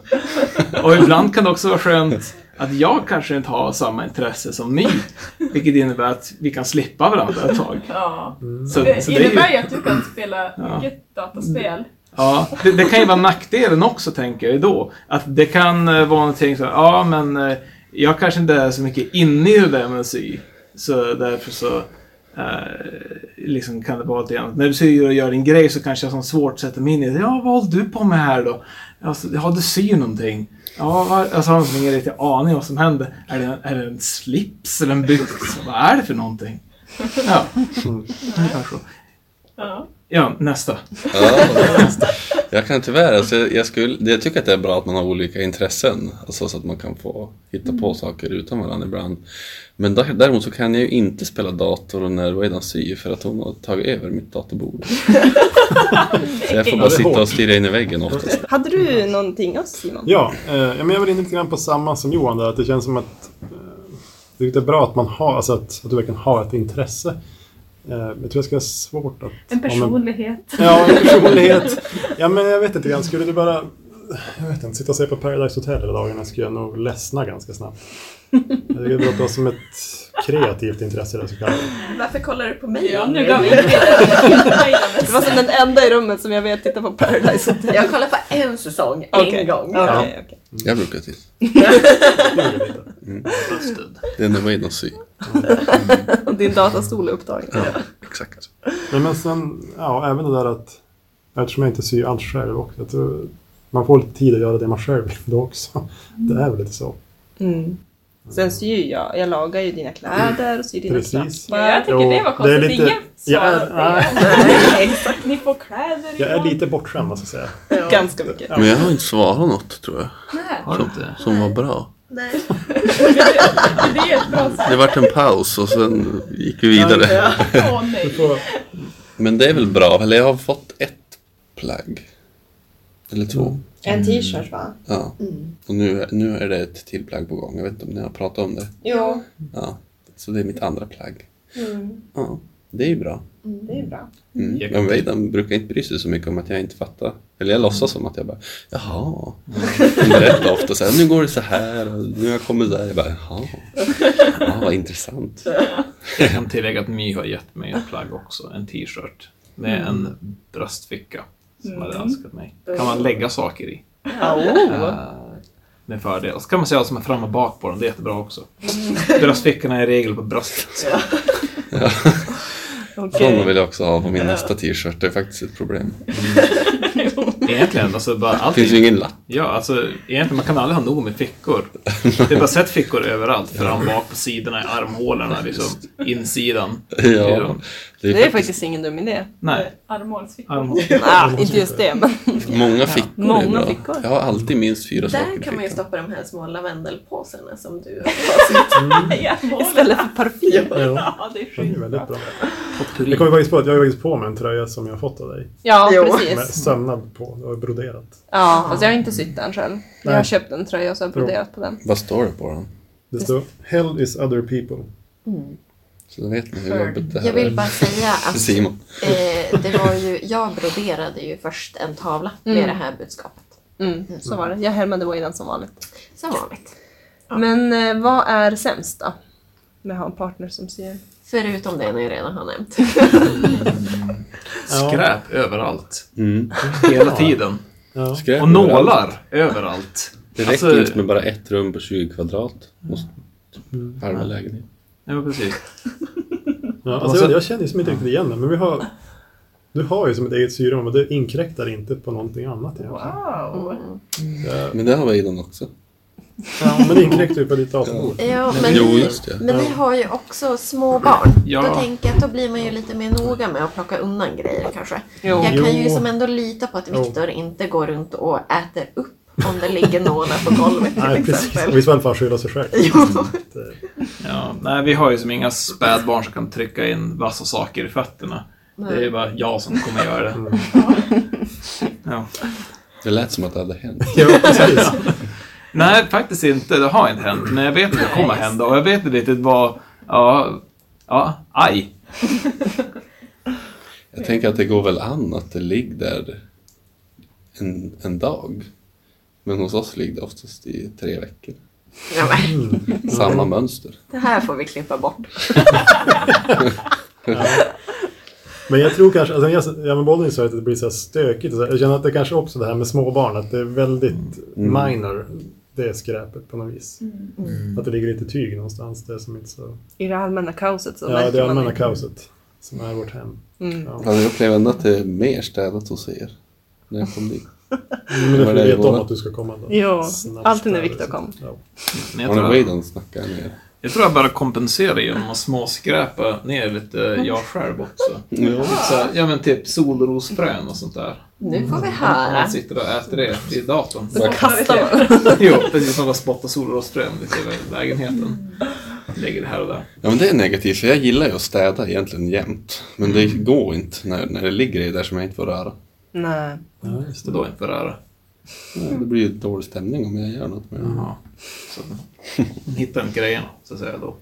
Och ibland kan det också vara skönt att jag kanske inte har samma intresse som ni. Vilket innebär att vi kan slippa varandra ett tag. Ja. Så, Det så det är innebär ju, att du kan spela Ja. mycket dataspel. ja, det, det kan ju vara nackdelen också, tänker jag då. Att det kan eh, vara någonting så här, ja men eh, jag kanske inte är så mycket inne i det där med sy. Så därför så eh, liksom kan det vara lite grann, när du syr och gör din grej så kanske jag har så svårt sätta mig in i det. Ja, vad håller du på med här då? Alltså, ja, du syr någonting. Ja, alltså har man ingen riktig aning om vad som händer. Är det, är det en slips eller en byxa? Vad är det för någonting? Ja, [laughs] ungefär så. Ja. Ja, nästa. Ja, jag kan tyvärr, alltså, jag, skulle, jag tycker att det är bra att man har olika intressen. Alltså, så att man kan få hitta på saker utan varandra ibland. Men där- däremot så kan jag ju inte spela dator när Weidan syr för att hon har tagit över mitt databord. [laughs] så jag får bara sitta och stirra in i väggen oftast. Hade du någonting oss Simon? Ja, eh, ja, men jag var inne lite grann på samma som Johan där. Att det känns som att eh, det är bra att man har, alltså att, att du verkligen har ett intresse. Eh, jag tror det ska vara svårt att... En personlighet. Ja, en personlighet. Ja, men jag vet inte grann. Skulle du bara... Jag vet inte, sitta och se på Paradise Hotel hela dagarna skulle jag nog ledsna ganska snabbt. Jag det låter som ett kreativt intresse det så kallat. Varför kollar du på mig? Ja, nu gav vi [laughs] Det var som den enda i rummet som jag vet tittar på Paradise Hotel. Jag kollar på en säsong, en gång. okej, okej. Jag brukar titta. Busted. [laughs] Det är när Weidan syr. Och [laughs] din datastol är upptagen. Ja, exakt. Men, men sen, ja, även det där att eftersom jag inte syr allt själv också. Tror, man får lite tid att göra det man själv vill då också. Det är väl lite så. Mm. Sen syr jag, jag lagar ju dina kläder och syr dina Precis. knappar. Ja, jag tycker Jo, det var det är konstigt. lite- Ingen jag är- [laughs] nej. Exakt, ni får kläder Jag är lite bortskämd måste jag säga. Ganska mycket. Men jag har inte svarat något tror jag. Nej, Har du inte? Som var bra. Nej. det är ett bra svar. Det vart en paus och sen gick vi vidare. [laughs] Men det är väl bra, eller jag har fått ett plagg. Eller två. En t-shirt va? Ja. Och nu, nu är det ett till plagg på gång. Jag vet inte om ni har pratat om det. Jo. Ja. Så det är mitt andra plagg. Mm. Ja, det är ju bra. Det är bra. Mm. Jag Men Weidan brukar inte bry sig så mycket om att jag inte fattar. Eller jag låtsas som att jag bara, jaha. Mm. Han berättar ofta så här, nu går det så här och nu har jag kommit där. Jag bara, jaha. Ja, vad intressant. Jag kan tillägga att My har gett mig ett plagg också, en t-shirt med en bröstficka som hade önskat mig. Kan man lägga saker i. Eh, med fördel. Så kan man se vad som är fram och bak på den, det är jättebra också. Bröstfickorna är i regel på bröstet. Sådana vill jag också ha på min nästa t-shirt. Det är faktiskt ett problem. [laughs] Egentligen, alltså bara allting. finns ju ingen lapp. Ja, alltså egentligen man kan aldrig ha nog med fickor. Det är bara sett fickor överallt. Fram, bak, på sidorna, i armhålorna, liksom. Insidan. [laughs] Ja, det är, Det är faktiskt faktiskt ingen dum idé. Nej, Armhålsfickor. armhålor. Nej, [laughs] inte just det, men många fickor. är Många bra. fickor. Jag har alltid minst fyra saker Där kan man ju stoppa de här små lavendelpåsarna som du har [laughs] istället för parfym. Ja, Ja, det är det är skit. väldigt bra. Jag kommer faktiskt på att jag har faktiskt på mig en tröja som jag har fått av dig. Ja, Jo. Med precis. sömnad på och broderat. Ja, fast jag har inte sytt den själv. Jag har köpt en tröja och så har jag broderat på den. Vad står det på den? Det står Hell is other people. Så då vet ni hur jobbigt det här Jag vill är bara säga [laughs] att Simon. eh, det var ju, jag broderade ju först en tavla med Mm. det här budskapet. Mm, så var det. Jag härmade Wayland som vanligt. Som vanligt. Men eh, vad är sämst då? Med att ha en partner som ser... Förutom det ni redan har nämnt. Skräp överallt. Mm. Hela tiden. Ja. Skräp Och överallt. nålar överallt. Det räcker Alltså- inte med bara ett rum på 20 kvadrat. Måste halva lägenhet. Ja, precis. Ja, alltså, jag, jag känner ju som inte riktigt igen det, men vi har... Du har ju som ett eget syrum och det inkräktar inte på någonting annat egentligen. Wow. Ja, Men det har Weidan också. men det inkräktar ju på ditt databord. Ja, men, Jo, det. men ni har ju också små barn. Ja. Då tänker jag att då blir man ju lite mer noga med att plocka undan grejer kanske. Jo. Jag kan ju som ändå lita på att. Viktor inte går runt och äter upp om det ligger nålar på golvet till Nej, precis. exempel. Och i så fall skylla sig själv. [laughs] Det- Ja, nej, vi har ju som inga spädbarn som kan trycka in vassa saker i fötterna. Det är bara jag som kommer göra det. [laughs] Ja. Det lät som att det hade hänt. Ja, precis. [laughs] Nej, faktiskt inte. Det har inte hänt. Men jag vet att det kommer hända och jag vet inte riktigt vad... Ja, ja, aj. Jag tänker att det går väl an att det ligger där en, en dag. Men hos oss ligger det oftast i tre veckor. Ja, men, [laughs] Samma mönster. det här får vi klippa bort. [laughs] Men jag tror kanske, alltså, jag, ja, men Bollnäs sa att det blir så här stökigt. Och så här. Jag känner att det kanske också det här med småbarn, att det är väldigt minor, det skräpet på något vis. Att det ligger lite tyg någonstans, det är som inte så... I det allmänna kaoset så Ja, det allmänna det. kaoset som är vårt hem. Mm. Ja. Ja, jag upplever ändå att det är mer städat hos er. När jag kom dit. Men det får vi veta om att du ska komma då. Jo, Snabbt alltid när Viktor så. kom. Ja. Jag Har ni tror, Weidan snackar ner? jag tror jag bara kompenserar genom att småskräpa ner lite jag själv också. Ja. Så, ja men typ solrosfrön och sånt där. Nu får vi Man höra. sitter och äter det vid datorn. Så kastar man. [laughs] Jo, precis. Man bara spottar solrosfrön lite i lägenheten. Lägger det här och där. Ja men det är negativt för jag gillar ju att städa egentligen jämt. Men det går inte när, när det ligger i där som jag inte får röra. Nej. Ja, just det. då inte röra. Ja, det blir ju dålig stämning om jag gör något med det. Jaha. Så, hitta inte grejerna, så att säga då.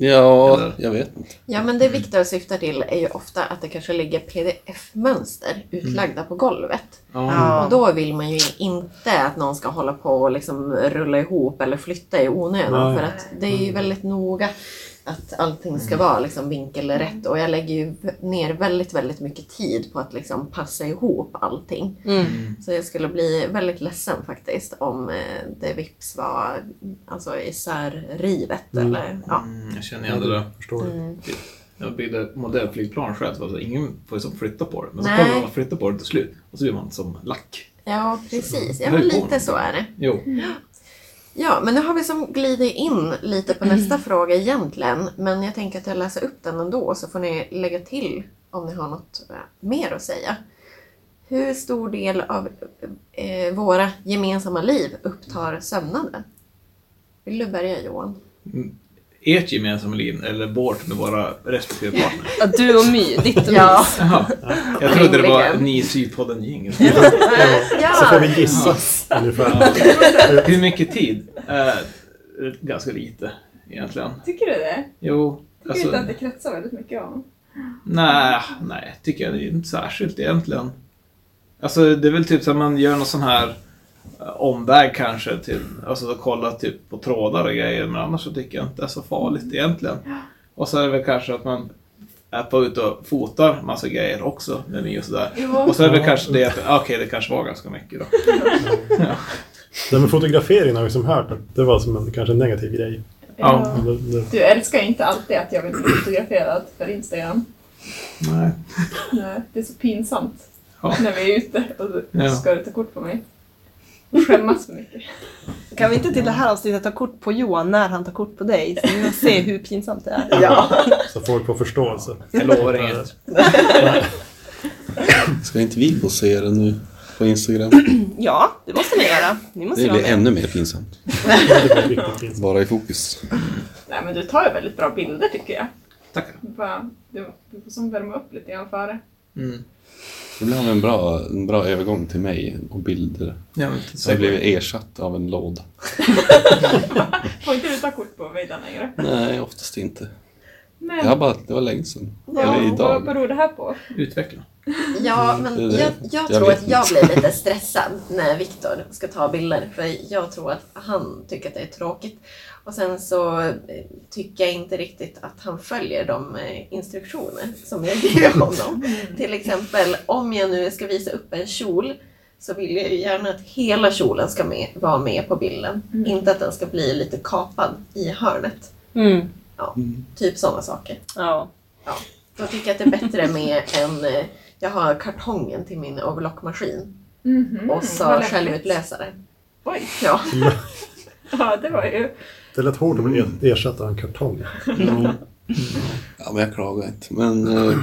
Ja, Eller- jag vet inte. Ja, men det Viktor syftar till är ju ofta att det kanske ligger pdf-mönster utlagda på golvet. Ja. Och då vill man ju inte att någon ska hålla på och liksom rulla ihop eller flytta i onödan. Nej. För att det är ju väldigt noga att allting ska vara liksom vinkelrätt. Och jag lägger ju ner väldigt, väldigt mycket tid på att liksom passa ihop allting. Mm. Så jag skulle bli väldigt ledsen faktiskt om eh, det vips var alltså isärrivet. Mm. Eller, ja. Mm, jag känner igen det där. Förstår? Mm. Jag byggde modellflygplan själv, så alltså, ingen får ju som flytta på det. Men så kommer man att flytta på det till slut. Och så blir man som lack. ja, precis. Ja, men lite så är det. Jo. Ja, men nu har vi som glidit in lite på nästa fråga egentligen. Men jag tänker att jag läser upp den ändå så får ni lägga till om ni har något eh, mer att säga. Hur stor del av eh, våra gemensamma liv upptar sömnaden? Vill du börja Johan? Ert gemensamma liv eller vårt med våra respektive partner? Ja, du och My, ditt och Ja. mys. Jaha. Jag trodde det var ni sypodden jingel. Ja. Så får vi gissa ungefär. Hur mycket tid? Eh, ganska lite egentligen. Tycker du det? Jo, Tycker alltså, du inte att det kretsar väldigt mycket om? nej, nej, tycker jag inte särskilt egentligen. Alltså det är väl typ så att man gör någon sån här omväg kanske till, alltså att kolla typ på trådar och grejer men annars så tycker jag inte det är så farligt egentligen. Och så är det väl kanske att man är på ut och fotar massa grejer också med mig och sådär. Och så är det väl Ja. kanske det att, okej det kanske var ganska mycket då. [laughs] Det här med fotograferingen har vi som hört att det var som en kanske en negativ grej. Ja. Det, det, Du älskar inte alltid att jag vill bli fotograferad för Instagram. Nej. Nej, det är så pinsamt Ja. när vi är ute och Ja. ska du ta kort på mig. Skämmas för mycket. Kan vi inte till det här avsnittet ta kort på Johan när han tar kort på dig? Så vi får se hur pinsamt det är. Ja. så folk får förståelse. Jag lovar inget. Ska inte vi posera nu på Instagram? Ja, det måste ni göra. Ni måste Det vara blir ännu mer pinsamt. [laughs] Det. Vara i fokus. Nej men du tar ju väldigt bra bilder tycker jag. Tackar. Du, bara, du, du får som värma upp lite grann före. Mm. Det blev en bra, en bra övergång till mig och bilder. Ja, men, Så jag blev ersatt av en låda. [laughs] Får inte du ta kort på mig där längre? Nej, oftast inte. Men Jag har bara, det var länge sedan. ja, Eller vad idag. beror det här på? Utveckla. Ja, är men jag, jag Jag tror att jag blir lite [laughs] stressad när Viktor ska ta bilder. För jag tror att han tycker att det är tråkigt. Och sen så eh, tycker jag inte riktigt att han följer de eh, instruktioner som jag ger [laughs] honom. Till exempel om jag nu ska visa upp en kjol så vill jag ju gärna att hela kjolen ska med, vara med på bilden. Inte att den ska bli lite kapad i hörnet. Mm. Typ sådana saker. Ja. Då tycker jag att det är bättre med en... eh, Jag har kartongen till min overlockmaskin Mhm, och vad så lämpligt. självutlösare. Oj, Ja. [laughs] ja det var ju... Det lät hårt att bli ersatt av en kartong. Ja, men jag klagar inte. Men, eh,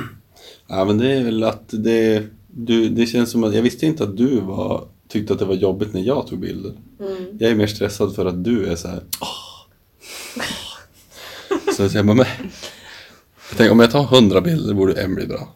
ja, men det är väl att det, du, det känns som att jag visste inte att du var, tyckte att det var jobbigt när jag tog bilder. Mm. Jag är mer stressad för att du är så här. "Åh." Så jag säger, men, jag tänker, om jag tar hundra bilder borde en bli bra.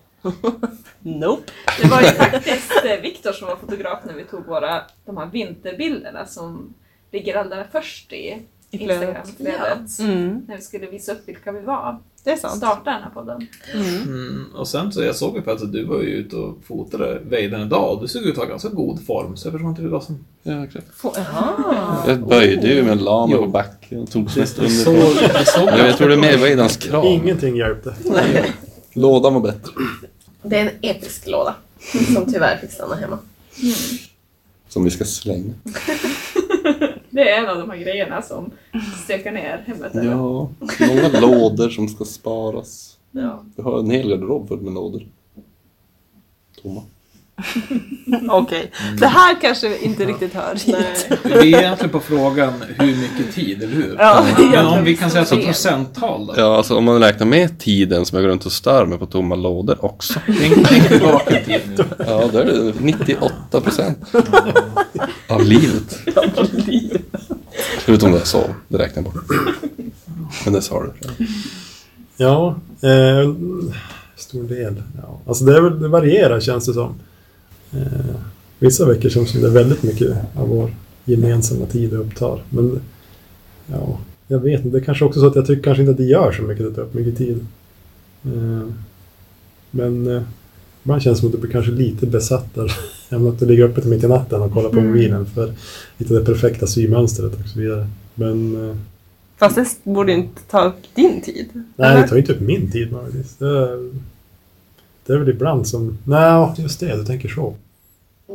Nope. Det var ju faktiskt eh, Viktor som var fotograf när vi tog våra, de här vinterbilderna som ligger allra först i. Instagram-flödet. Mm. När vi skulle visa upp vilka vi var. Det är sant. Starta den här podden. Mm. Mm, och sen så jag såg ju att du var ju ute och fotade Veiden idag och du såg ut att ha ganska god form så jag förstår inte hur det var som... Ja, exakt. Jaha. jag böjde ju med en lama på backen och tog såg, under. såg Men jag tror det är mer Veidans krav. Ingenting hjälpte. [laughs] Lådan var bättre. Det är en episk låda som tyvärr fick stanna hemma. Som vi ska slänga. [laughs] Det är en av de här grejerna som stökar ner hemmet. eller? Ja, många lådor som ska sparas. Ja. Jag har en hel garderob full med lådor. Tomma. [laughs] Okej. Det här kanske inte riktigt hör hit. Vi är egentligen på frågan hur mycket tid, eller hur? Ja. Men om vi kan säga Ren. procenttal då? Ja, alltså om man räknar med tiden som jag går runt och stör mig på tomma lådor också. Tänk, tänk tillbaka i tiden. Ja, då är det 98 procent [laughs] av livet. Förutom det jag sov, det räknar jag bort. Men det sa du. Ja, eh, stor del. Ja. Alltså det, det varierar känns det som. Eh, vissa veckor känns det väldigt mycket av vår gemensamma tid det upptar. Men ja, jag vet inte. Det är kanske också så att jag tycker kanske inte att det gör så mycket att det tar upp mycket tid. Eh, men eh, ibland känns som att du blir kanske lite besatt där. [laughs] Även att du ligger uppe till mitt i natten och kollar på mobilen för att hitta det perfekta symönstret och så vidare. Men eh, Fast det borde inte ta upp din tid. Nej, Eller? det tar inte upp min tid möjligtvis. Det, det är väl ibland som... Nej, just det, du tänker så.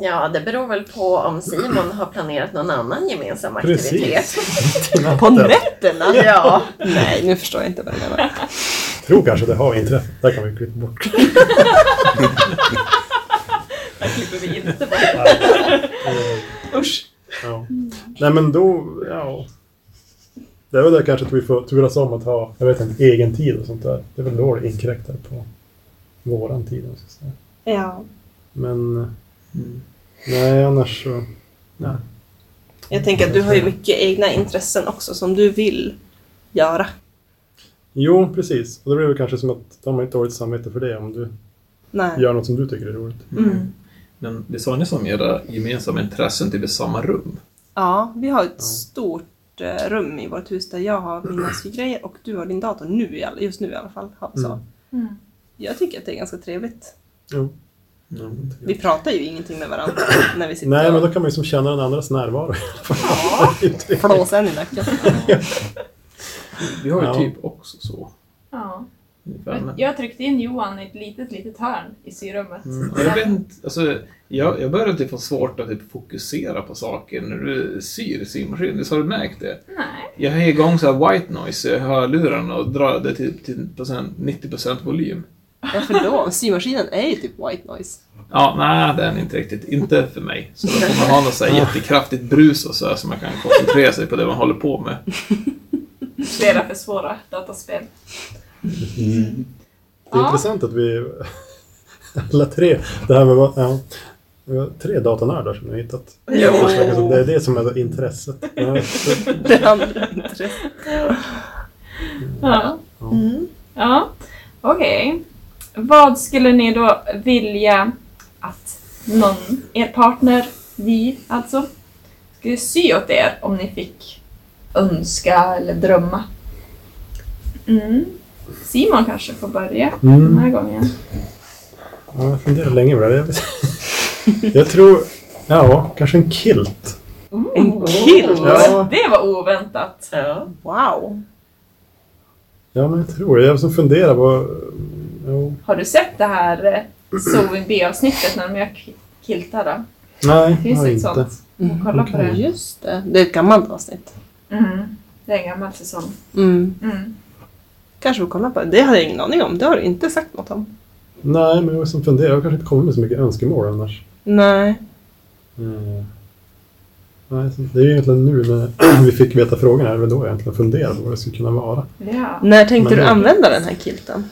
ja, det beror väl på om Simon har planerat någon annan gemensam Precis. aktivitet. [laughs] På nätterna? Ja, Nej, nu förstår jag inte vad du menar. Tror kanske det har inträffat. Där kan vi klippa bort. [laughs] Där klipper vi inte bort. Usch. Ja. Nej, men då... Ja. Det är väl det kanske att vi får turas om att ha, jag vet inte, egen tid och sånt där. Det är väl då det inkräktar på våran tid. jag ska säga. Ja. Men... Nej, annars så... Nej. Jag tänker att du har ju mycket egna intressen också som du vill göra. Jo, precis. Och då blir det kanske som att de har inte dåligt samvete för det om du Nej. gör något som du tycker är roligt. Mm. Men det sa ni som era gemensamma intressen typ i samma rum. Ja, vi har ett stort eh, rum i vårt hus där jag har mina [clears throat] sygrejer och du har din dator nu, just nu i alla fall. Ja, Så. Mm. Jag tycker att det är ganska trevligt. Jo. Ja. Vi pratar ju ingenting med varandra [clears throat] när vi sitter Nej, men då och kan man ju som känna den andras närvaro. flåsar en i nacken. Vi har ju Ja. typ också så. Ja. Jag tryckte in Johan i ett litet, litet hörn i syrummet. Mm. och Jag, vet alltså, jag, jag börjar typ få svårt att typ fokusera på saker när du syr i symaskinen. Visst har du märkt det? Nej. Jag har igång så här white noise i hörlurarna och drar det till, till procent, 90% volym. Varför då? Symaskinen är ju typ white noise. Ja, nej, det är den inte riktigt. Inte för mig. Så då får man ha något så här jättekraftigt brus och så här, så man kan koncentrera sig på det man håller på med. Flera för svåra dataspel. Det är Ja. intressant att vi alla tre, det här med ja, tre datanördar som vi har hittat. Jo. Det är det som är intresset. Ja, [laughs] det- andra intresset. Ja. Mm. Ja. Okej. Vad skulle ni då vilja att någon, er partner, vi alltså, skulle sy åt er om ni fick önska eller drömma? Mm. Simon kanske får börja den Mm. här gången. Ja, jag funderar länge på det. Jag, tror, ja, kanske en kilt. En kilt? Ja. Det var oväntat. Wow. Ja, men jag tror det. Jag som funderar på... Jo. Har du sett det här eh, Sewing B-avsnittet när de gör ki- kiltar då? Nej, Finns har det ett inte. sånt? Kolla på det. Just det. Det är ett gammalt avsnitt. Mm. Det är en gammal säsong. Mm. Mm. Kanske får kolla på det. Det hade jag ingen aning om. Det har du inte sagt något om. Nej, men jag som funderar. Jag kanske inte kommit med så mycket önskemål annars. Nej. Mm. Nej, det är ju egentligen nu när [clears throat] vi fick veta frågan här, det var då jag egentligen funderade på vad det skulle kunna vara. Ja. När tänkte Men du använda den här kilten?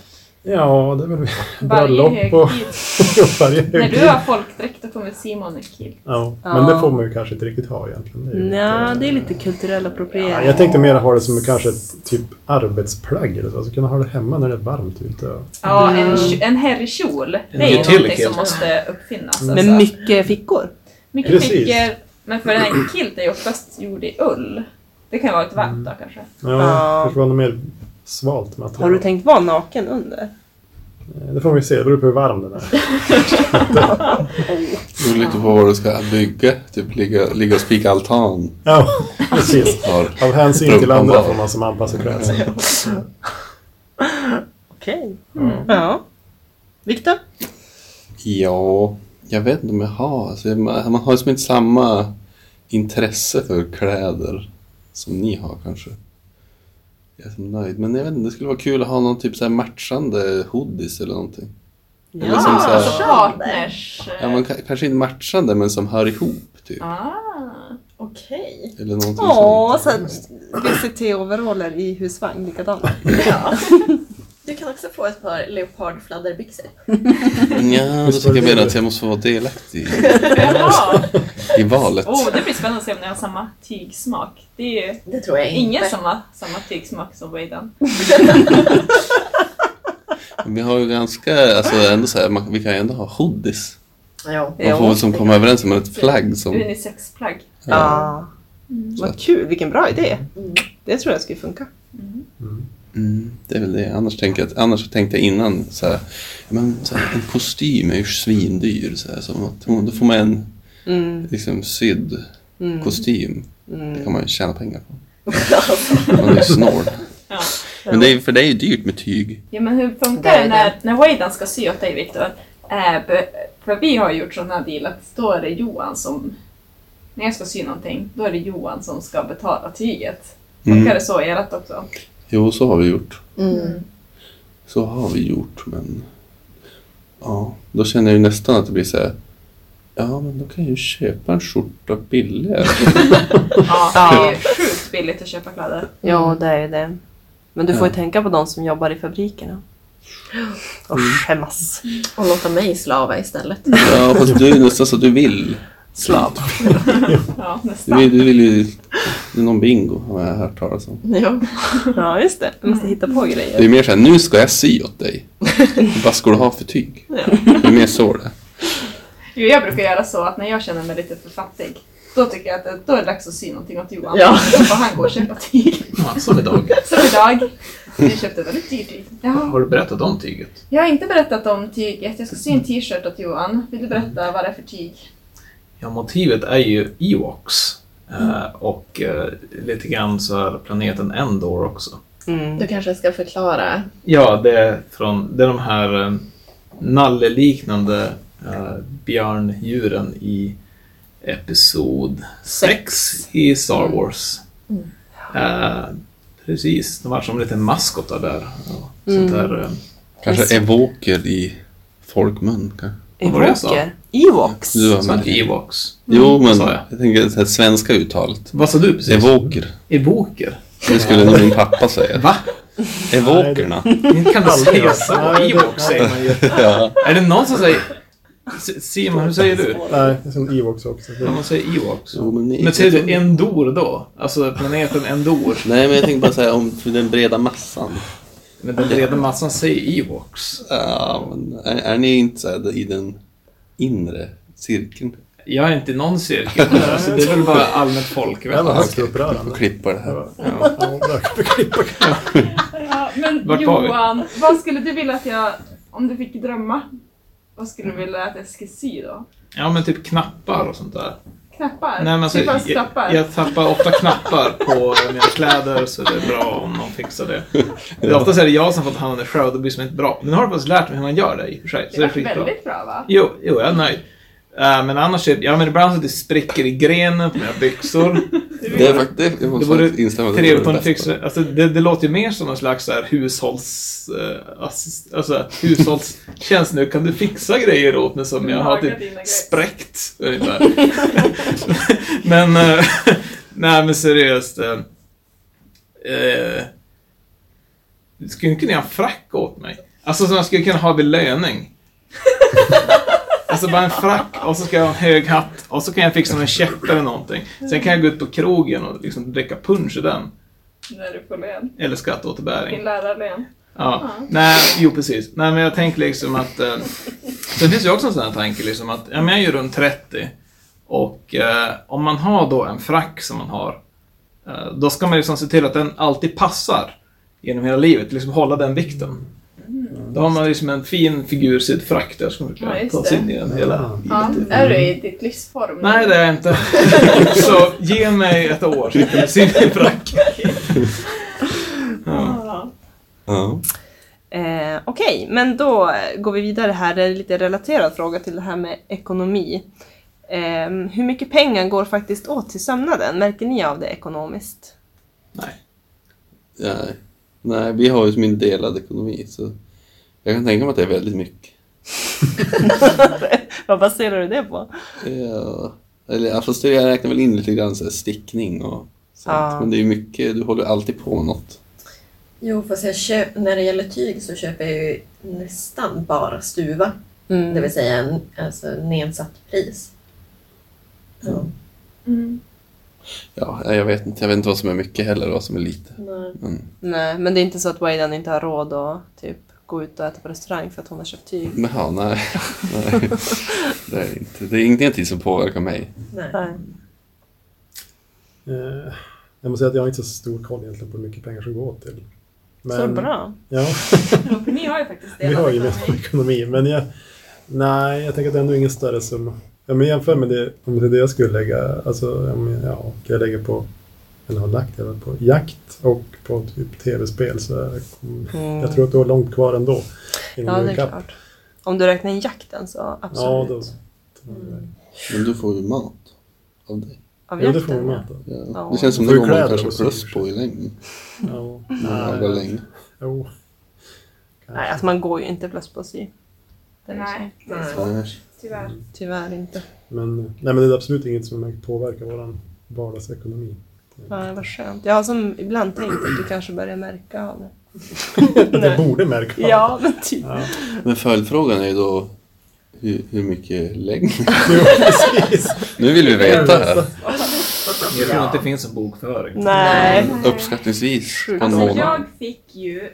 Ja, det är väl bröllop och högtid. [laughs] varje När du högtid. har folkdräkt då kommer Simon en kilt. Ja, Ja. men det får man ju kanske inte riktigt ha egentligen. Det Nej, lite- det är lite kulturell Ja, appropriering. jag tänkte mer ha det som kanske ett typ arbetsplagg eller så. Alltså kunna ha det hemma när det är varmt ute. och- Ja, en, Mm. en herrkjol. Det är ju någonting som måste uppfinnas. Med alltså. mycket fickor. mycket Precis. fickor. Men för en kilt är ju oftast gjord i ull. Det kan vara ett varmt då kanske. Ja, Ja. det får vara något mer svalt material. Har du tänkt vara naken under? Det får vi se, det beror på hur varm den är. [laughs] Det beror lite på vad du ska bygga. Typ ligga, ligga och spika altan. Ja, precis. Av hänsyn till andra får man som anpassa klädsel. Okej. Mm. Ja. Viktor? Ja, jag vet inte om jag har. Alltså, man, man har liksom inte samma intresse för kläder som ni har kanske. Jag är så nöjd. Men jag vet inte, det skulle vara kul att ha någon typ så här matchande hoodies eller någonting. Eller som så här, partners... ja, man, ka- kanske inte matchande men som hör ihop typ. Ah. Okej. Eller någonting Åh, sånt. så VCT-overaller i husvagn, likadant. Ja. [laughs] Du kan också få ett par leopardfladderbyxor. Ja, [laughs] då tycker jag mer att jag måste vara delaktig i, Jaha! [laughs] i valet. Oh, det blir spännande att se om ni har samma tygsmak. Det är ju Det tror jag inte. ingen som har samma tygsmak som Wadan. [laughs] Men vi har ju ganska, alltså ändå så här, man, vi kan ju ändå ha hoodies. Ja. Man får väl som komma överens om ett plagg som... Unisexplagg. Ja. så Vad att- kul, vilken bra idé. Mm. Det tror jag skulle funka. Mm, det är väl det. Annars, tänker jag, annars tänkte jag innan så här, men så här, en kostym är ju svindyr. Så här, så att, då får man en Mm. liksom, sydd Mm. kostym. Det Mm. kan man ju tjäna pengar på. [laughs] Man är ju snål. Ja. Men det är, för det är ju dyrt med tyg. Ja men hur Det funkar det det. när, när Wadan ska sy åt dig Viktor? Äh, för vi har gjort här deal att då är det Johan som... När jag ska sy någonting, då är det Johan som ska betala tyget. Funkar Mm. det så i ert också? Jo, så har vi gjort. Mm. Så har vi gjort, men... Ja, då känner jag ju nästan att det blir så här... Ja, men då kan jag ju köpa en skjorta billigare. [laughs] Ja, det är ju sjukt billigt att köpa kläder. Ja, det är det. Men du får ju Ja. tänka på de som jobbar i fabrikerna. Och skämmas. Och låta mig slava istället. Ja, fast du är nästan så att du vill Sladd. [laughs] Ja, Du nästan. vill, du vill ju... Det är någon bingo har jag hört talas om. Ja. Ja, just det. Du måste hitta på Det är grejer. mer såhär, nu ska jag sy åt dig. [laughs] Vad ska du ha för tyg? Det är mer så det. Jo, jag brukar göra så att när jag känner mig lite för fattig, då tycker jag att det, då är det dags att sy någonting åt Johan. Ja. Då får han gå och köpa tyg. Ja, som idag. [laughs] Som idag. Vi köpte väldigt dyrt tyg. Ja. Har du berättat om tyget? Jag har inte berättat om tyget. Jag ska sy en t-shirt åt Johan. Vill du berätta vad det är för tyg? Ja, motivet är ju Ewoks. Eh, och eh, lite grann så är planeten Endor också. Mm. Du kanske ska förklara. Ja, det är, från, det är de här eh, nalleliknande björndjuren i Episod 6 i Star Wars. Mm. Eh, precis, de var som lite maskotar där. Och sånt där Kanske evoker i folkmun. kanske. Det jag? Evoker? Ewoks? Du som med. Ewoks. Jo, men sa jag. jag tänker det här svenska uttalet. Vad sa du precis? Evoker. Evoker? Det skulle nog min pappa säga. Va? Evokerna. Inte kan du säga så. Det- Ewoks säger man ju. [laughs] Ja. Är det någon som säger... Simon, hur säger du? Nej, det är som Evox också. Ja, man säger Ewoks. Jo, men Men säger du Endor då? Alltså planeten Endor? Nej, men jag tänkte bara säga om den breda massan. Men den breda massan säger Ewoks. Ja, men är, är ni inte i den inre cirkeln? Jag är inte i någon cirkel. Alltså, det är väl bara allmänt folk. Det här var högst upprörande. Klippa det här. Ja, ja, vi. [laughs] Ja, men Vart var vi? Johan, vad skulle du vilja att jag, om du fick drömma, vad skulle du vilja att jag ska sy då? Ja, men typ knappar och sånt där. Knappar? Nej, men alltså, typ jag, knappar? jag tappar ofta knappar på mina kläder så det är bra om någon fixar det. det är oftast är det jag som fått hand om det själv och det blir som inte bra. Men nu har jag faktiskt lärt mig hur man gör det i och för sig. Så det det är skitbra. väldigt bra va? Jo, jo, jag är nöjd. Eh, men annars, är, ja men ibland så det spricker i grenen på mina byxor. Det är faktiskt, det, jag Det vore instämma. det Trevligt om det du fixar alltså det. Det låter ju mer som någon slags så här hushålls... eh, assist, alltså hushållstjänst nu. Kan du fixa grejer åt mig som jag har typ spräckt ungefär. [laughs] men, eh, [laughs] nej men seriöst. eh, eh, du skulle kunna göra en frack åt mig. Alltså som jag skulle kunna ha vid löning. [laughs] Alltså bara en frack och så ska jag ha en hög hatt och så kan jag fixa med en käpp eller någonting. Sen kan jag gå ut på krogen och liksom dricka punsch i den. När du får lön. Eller Din skatteåterbäring. lärarlön. Ja. Nej, jo precis. Nej men jag tänker liksom att... Eh, sen finns ju också en sån här tanke liksom att, ja men jag är ju runt 30. Och eh, om man har då en frack som man har. Eh, då ska man liksom se till att den alltid passar. Genom hela livet, liksom hålla den vikten. Då har man liksom en fin figursydd frack där som man Ja, kan just ta sig det. in i den hela Ja, livet. är du i ditt livsform? Nej, det är jag inte. [laughs] Så ge mig ett år så kan jag se min frack. Ja. Ja. Ja. Eh, Okej, men då går vi vidare här. Det är en lite relaterad fråga till det här med ekonomi. Eh, hur mycket pengar går faktiskt åt till sömnaden? Märker ni av det ekonomiskt? Nej. Nej. Nej, vi har ju som en delad ekonomi så jag kan tänka mig att det är väldigt mycket. [laughs] Vad baserar du det på? Ja. Eller fast jag räknar väl in lite grann så här stickning och sånt. Ja. Men det är ju mycket, du håller alltid på med något. Jo, fast jag köp, när det gäller tyg så köper jag ju nästan bara stuva. Mm. Det vill säga en alltså, nedsatt pris. Ja. Mm. Ja, jag vet inte. Jag vet inte vad som är mycket heller och vad som är lite. Nej. Men, Nej, men det är inte så att Wayland inte har råd att typ gå ut och äta på restaurang för att hon har köpt tyg. men ja, nej. nej. Det är det inte. Det är ingenting som påverkar mig. Nej. Eh, jag måste säga att jag har inte så stor koll egentligen på hur mycket pengar som går åt till. Så bra. Ja, för [laughs] ni har ju faktiskt vi delad har ju gemensam ekonomi. Men jag, nej, jag tänker att det är ändå ingen större summa. Ja, men jämför med det, om det är det jag skulle lägga, alltså, ja, men, ja, jag lägger på, eller har lagt det på jakt och på typ tv-spel så jag, Mm. jag tror att du har långt kvar ändå. Ja, det är klart. Om du räknar in jakten så Ja, absolut. då. Men du får ju mat av det. Av Ja, det får man ja. mat av. Ja. Ja. Det känns som det går man kanske plus på i längden. Ja. Ja, väl länge. Jo. Nej, alltså man går ju inte plus på sy. Det är Nej, så. det är Nej. svårt. Nej. Tyvärr. Tyvärr inte. Men, nej, men det är absolut inget som påverkar vår vardagsekonomi. Ja, vad skönt. Jag har som ibland tänkt att du kanske börjar märka av det. [laughs] Jag borde märka av det. Ja, men typ. Ja. Men följdfrågan är ju då Hur, hur mycket längre? [laughs] Jo, precis. Nu vill vi veta här. Jag tror inte det finns en bokföring. Nej. Uppskattningsvis på en Alltså månad. jag fick ju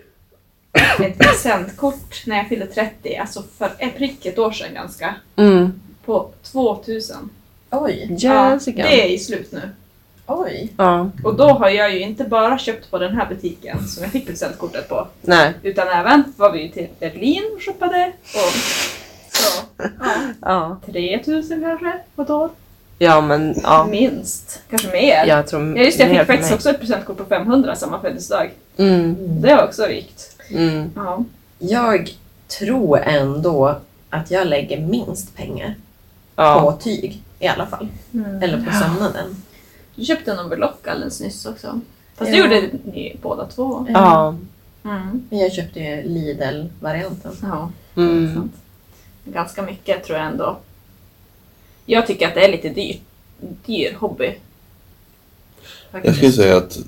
ett presentkort när jag fyllde 30, alltså för ett prick ett år sedan ganska, Mm. på 2000. Oj, Jessica. det är slut nu. Oj. Ja. Och då har jag ju inte bara köpt på den här butiken som jag fick presentkortet på, Nej. utan även var vi till Berlin och shoppade och så, ja, Ja. 3000 kanske på ett år. Ja men ja. Minst. Kanske mer. Jag tror Ja just det, jag fick faktiskt också ett presentkort på 500 samma födelsedag. Mm. Det var också vikt. Mm. Ja. Jag tror ändå att jag lägger minst pengar Ja. på tyg i alla fall. Eller på sömnaden. Du köpte en overlock alldeles nyss också. Fast Ja. det gjorde ni båda två. Ja. Mm. Men jag köpte ju Lidl-varianten. Ja, Mm. Ganska mycket tror jag ändå. Jag tycker att det är lite dyrt. Dyr hobby. Jag skulle säga att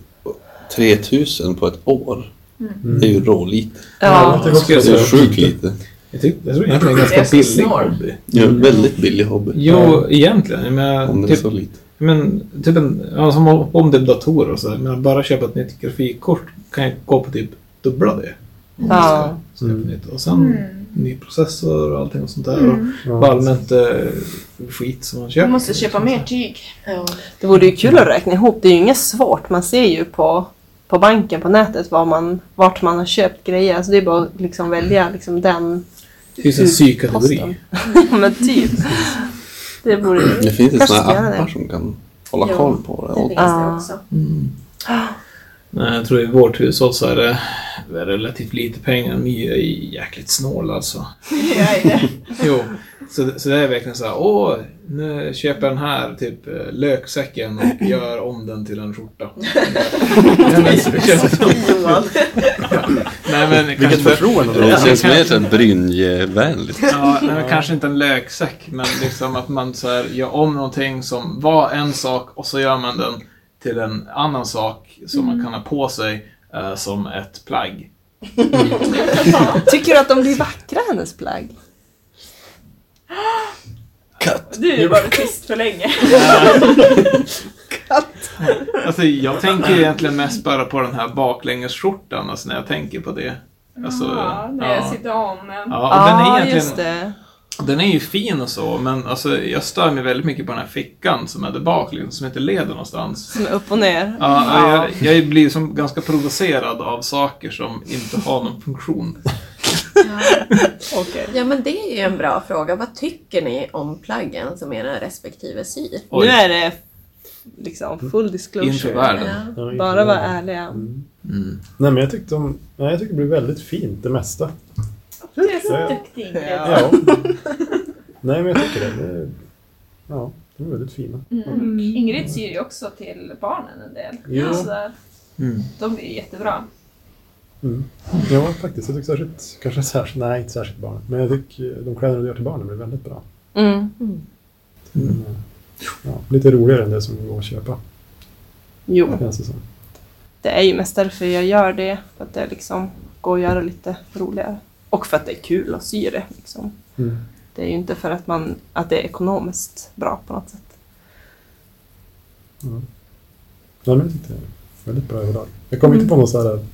3000 på ett år, Mm. det är ju rålite. Ja, Ja. Det är sjukt lite. Jag, tyck, jag tror egentligen det är en ganska billig hobby. Ja, väldigt billig hobby. Jo, egentligen. Men, Om det är typ, så lite. Men typ en, ja, som om, om det är datorer och så. Men bara köpa ett nytt grafikkort kan jag gå på typ dubbla det. Om Ja. ska skaffa nytt. Och sen ny processor och allting och sånt där. Mm. Och allmänt eh, skit som man köper. Du måste köpa mer tyg. Ja. Det vore ju kul att räkna ihop. Det är ju inget svårt. Man ser ju på, på banken på nätet var man, vart man har köpt grejer. Alltså det är bara att liksom välja liksom den Det finns en sykategori. [laughs] men typ. [laughs] Det borde Det finns ju göra appar det. som kan hålla Ja, koll på det. Det finns det också. Mm. Nej, jag tror i vårt hushåll så är det relativt lite pengar. My är jäkligt snål alltså. [laughs] Jo, så, så det är verkligen så här, åh, nu köper jag den här typ eh, löksäcken och [laughs] gör om den till en skjorta. [laughs] Nej, men, så det känns som, nej, men Vilket förtroende det känns mer här Brynje-vänligt. ja, nej, men kanske inte en löksäck, men liksom att man så här, gör om någonting som var en sak och så gör man den till en annan sak som man kan ha på sig eh, som ett plagg. [laughs] Tycker du att de blir vackra hennes plagg? Katt! Du var tyst för länge. Alltså, jag tänker egentligen mest bara på den här baklängesskjortan, alltså när jag tänker på det. Alltså, ja, när jag ja. sitter om. Ja, och den är Ja, egentligen, just det. den är ju fin och så, men alltså, jag stör mig väldigt mycket på den här fickan som är där bak, liksom, som inte leder någonstans. Som är upp och ner. Ja, jag, jag blir som ganska provocerad av saker som inte har någon funktion. [laughs] Okej. Ja, men det är ju en bra fråga. Vad tycker ni om plaggen som era respektive syr? Oj, Nu är det liksom full inför disclosure. världen. Ja, Bara vara ärliga. Mm. Mm. Nej, men jag tyckte, nej, jag tycker det blev väldigt fint, det mesta. Du är så Ja. duktig. Ja. Ja. nej, men jag tycker det. det ja, de är väldigt fina. Mm. Ingrid syr ju också till barnen en del. Jo. Så där, Mm. de blir ju jättebra. Mm. Ja, faktiskt. Jag tycker särskilt, kanske särskilt, nej inte särskilt barnen, men jag tycker de kläderna du gör till barnen blir väldigt bra. Mm. Mm. Ja, lite roligare än det som går att köpa, Jo, det det är ju mest därför jag gör det. För att det liksom går att göra lite roligare. Och för att det är kul att sy det. Liksom. Mm. Det är ju inte för att, man, att det är ekonomiskt bra på något sätt. Ja. Nej, men jag tyckte det var väldigt bra överlag. Jag kom inte på något så här...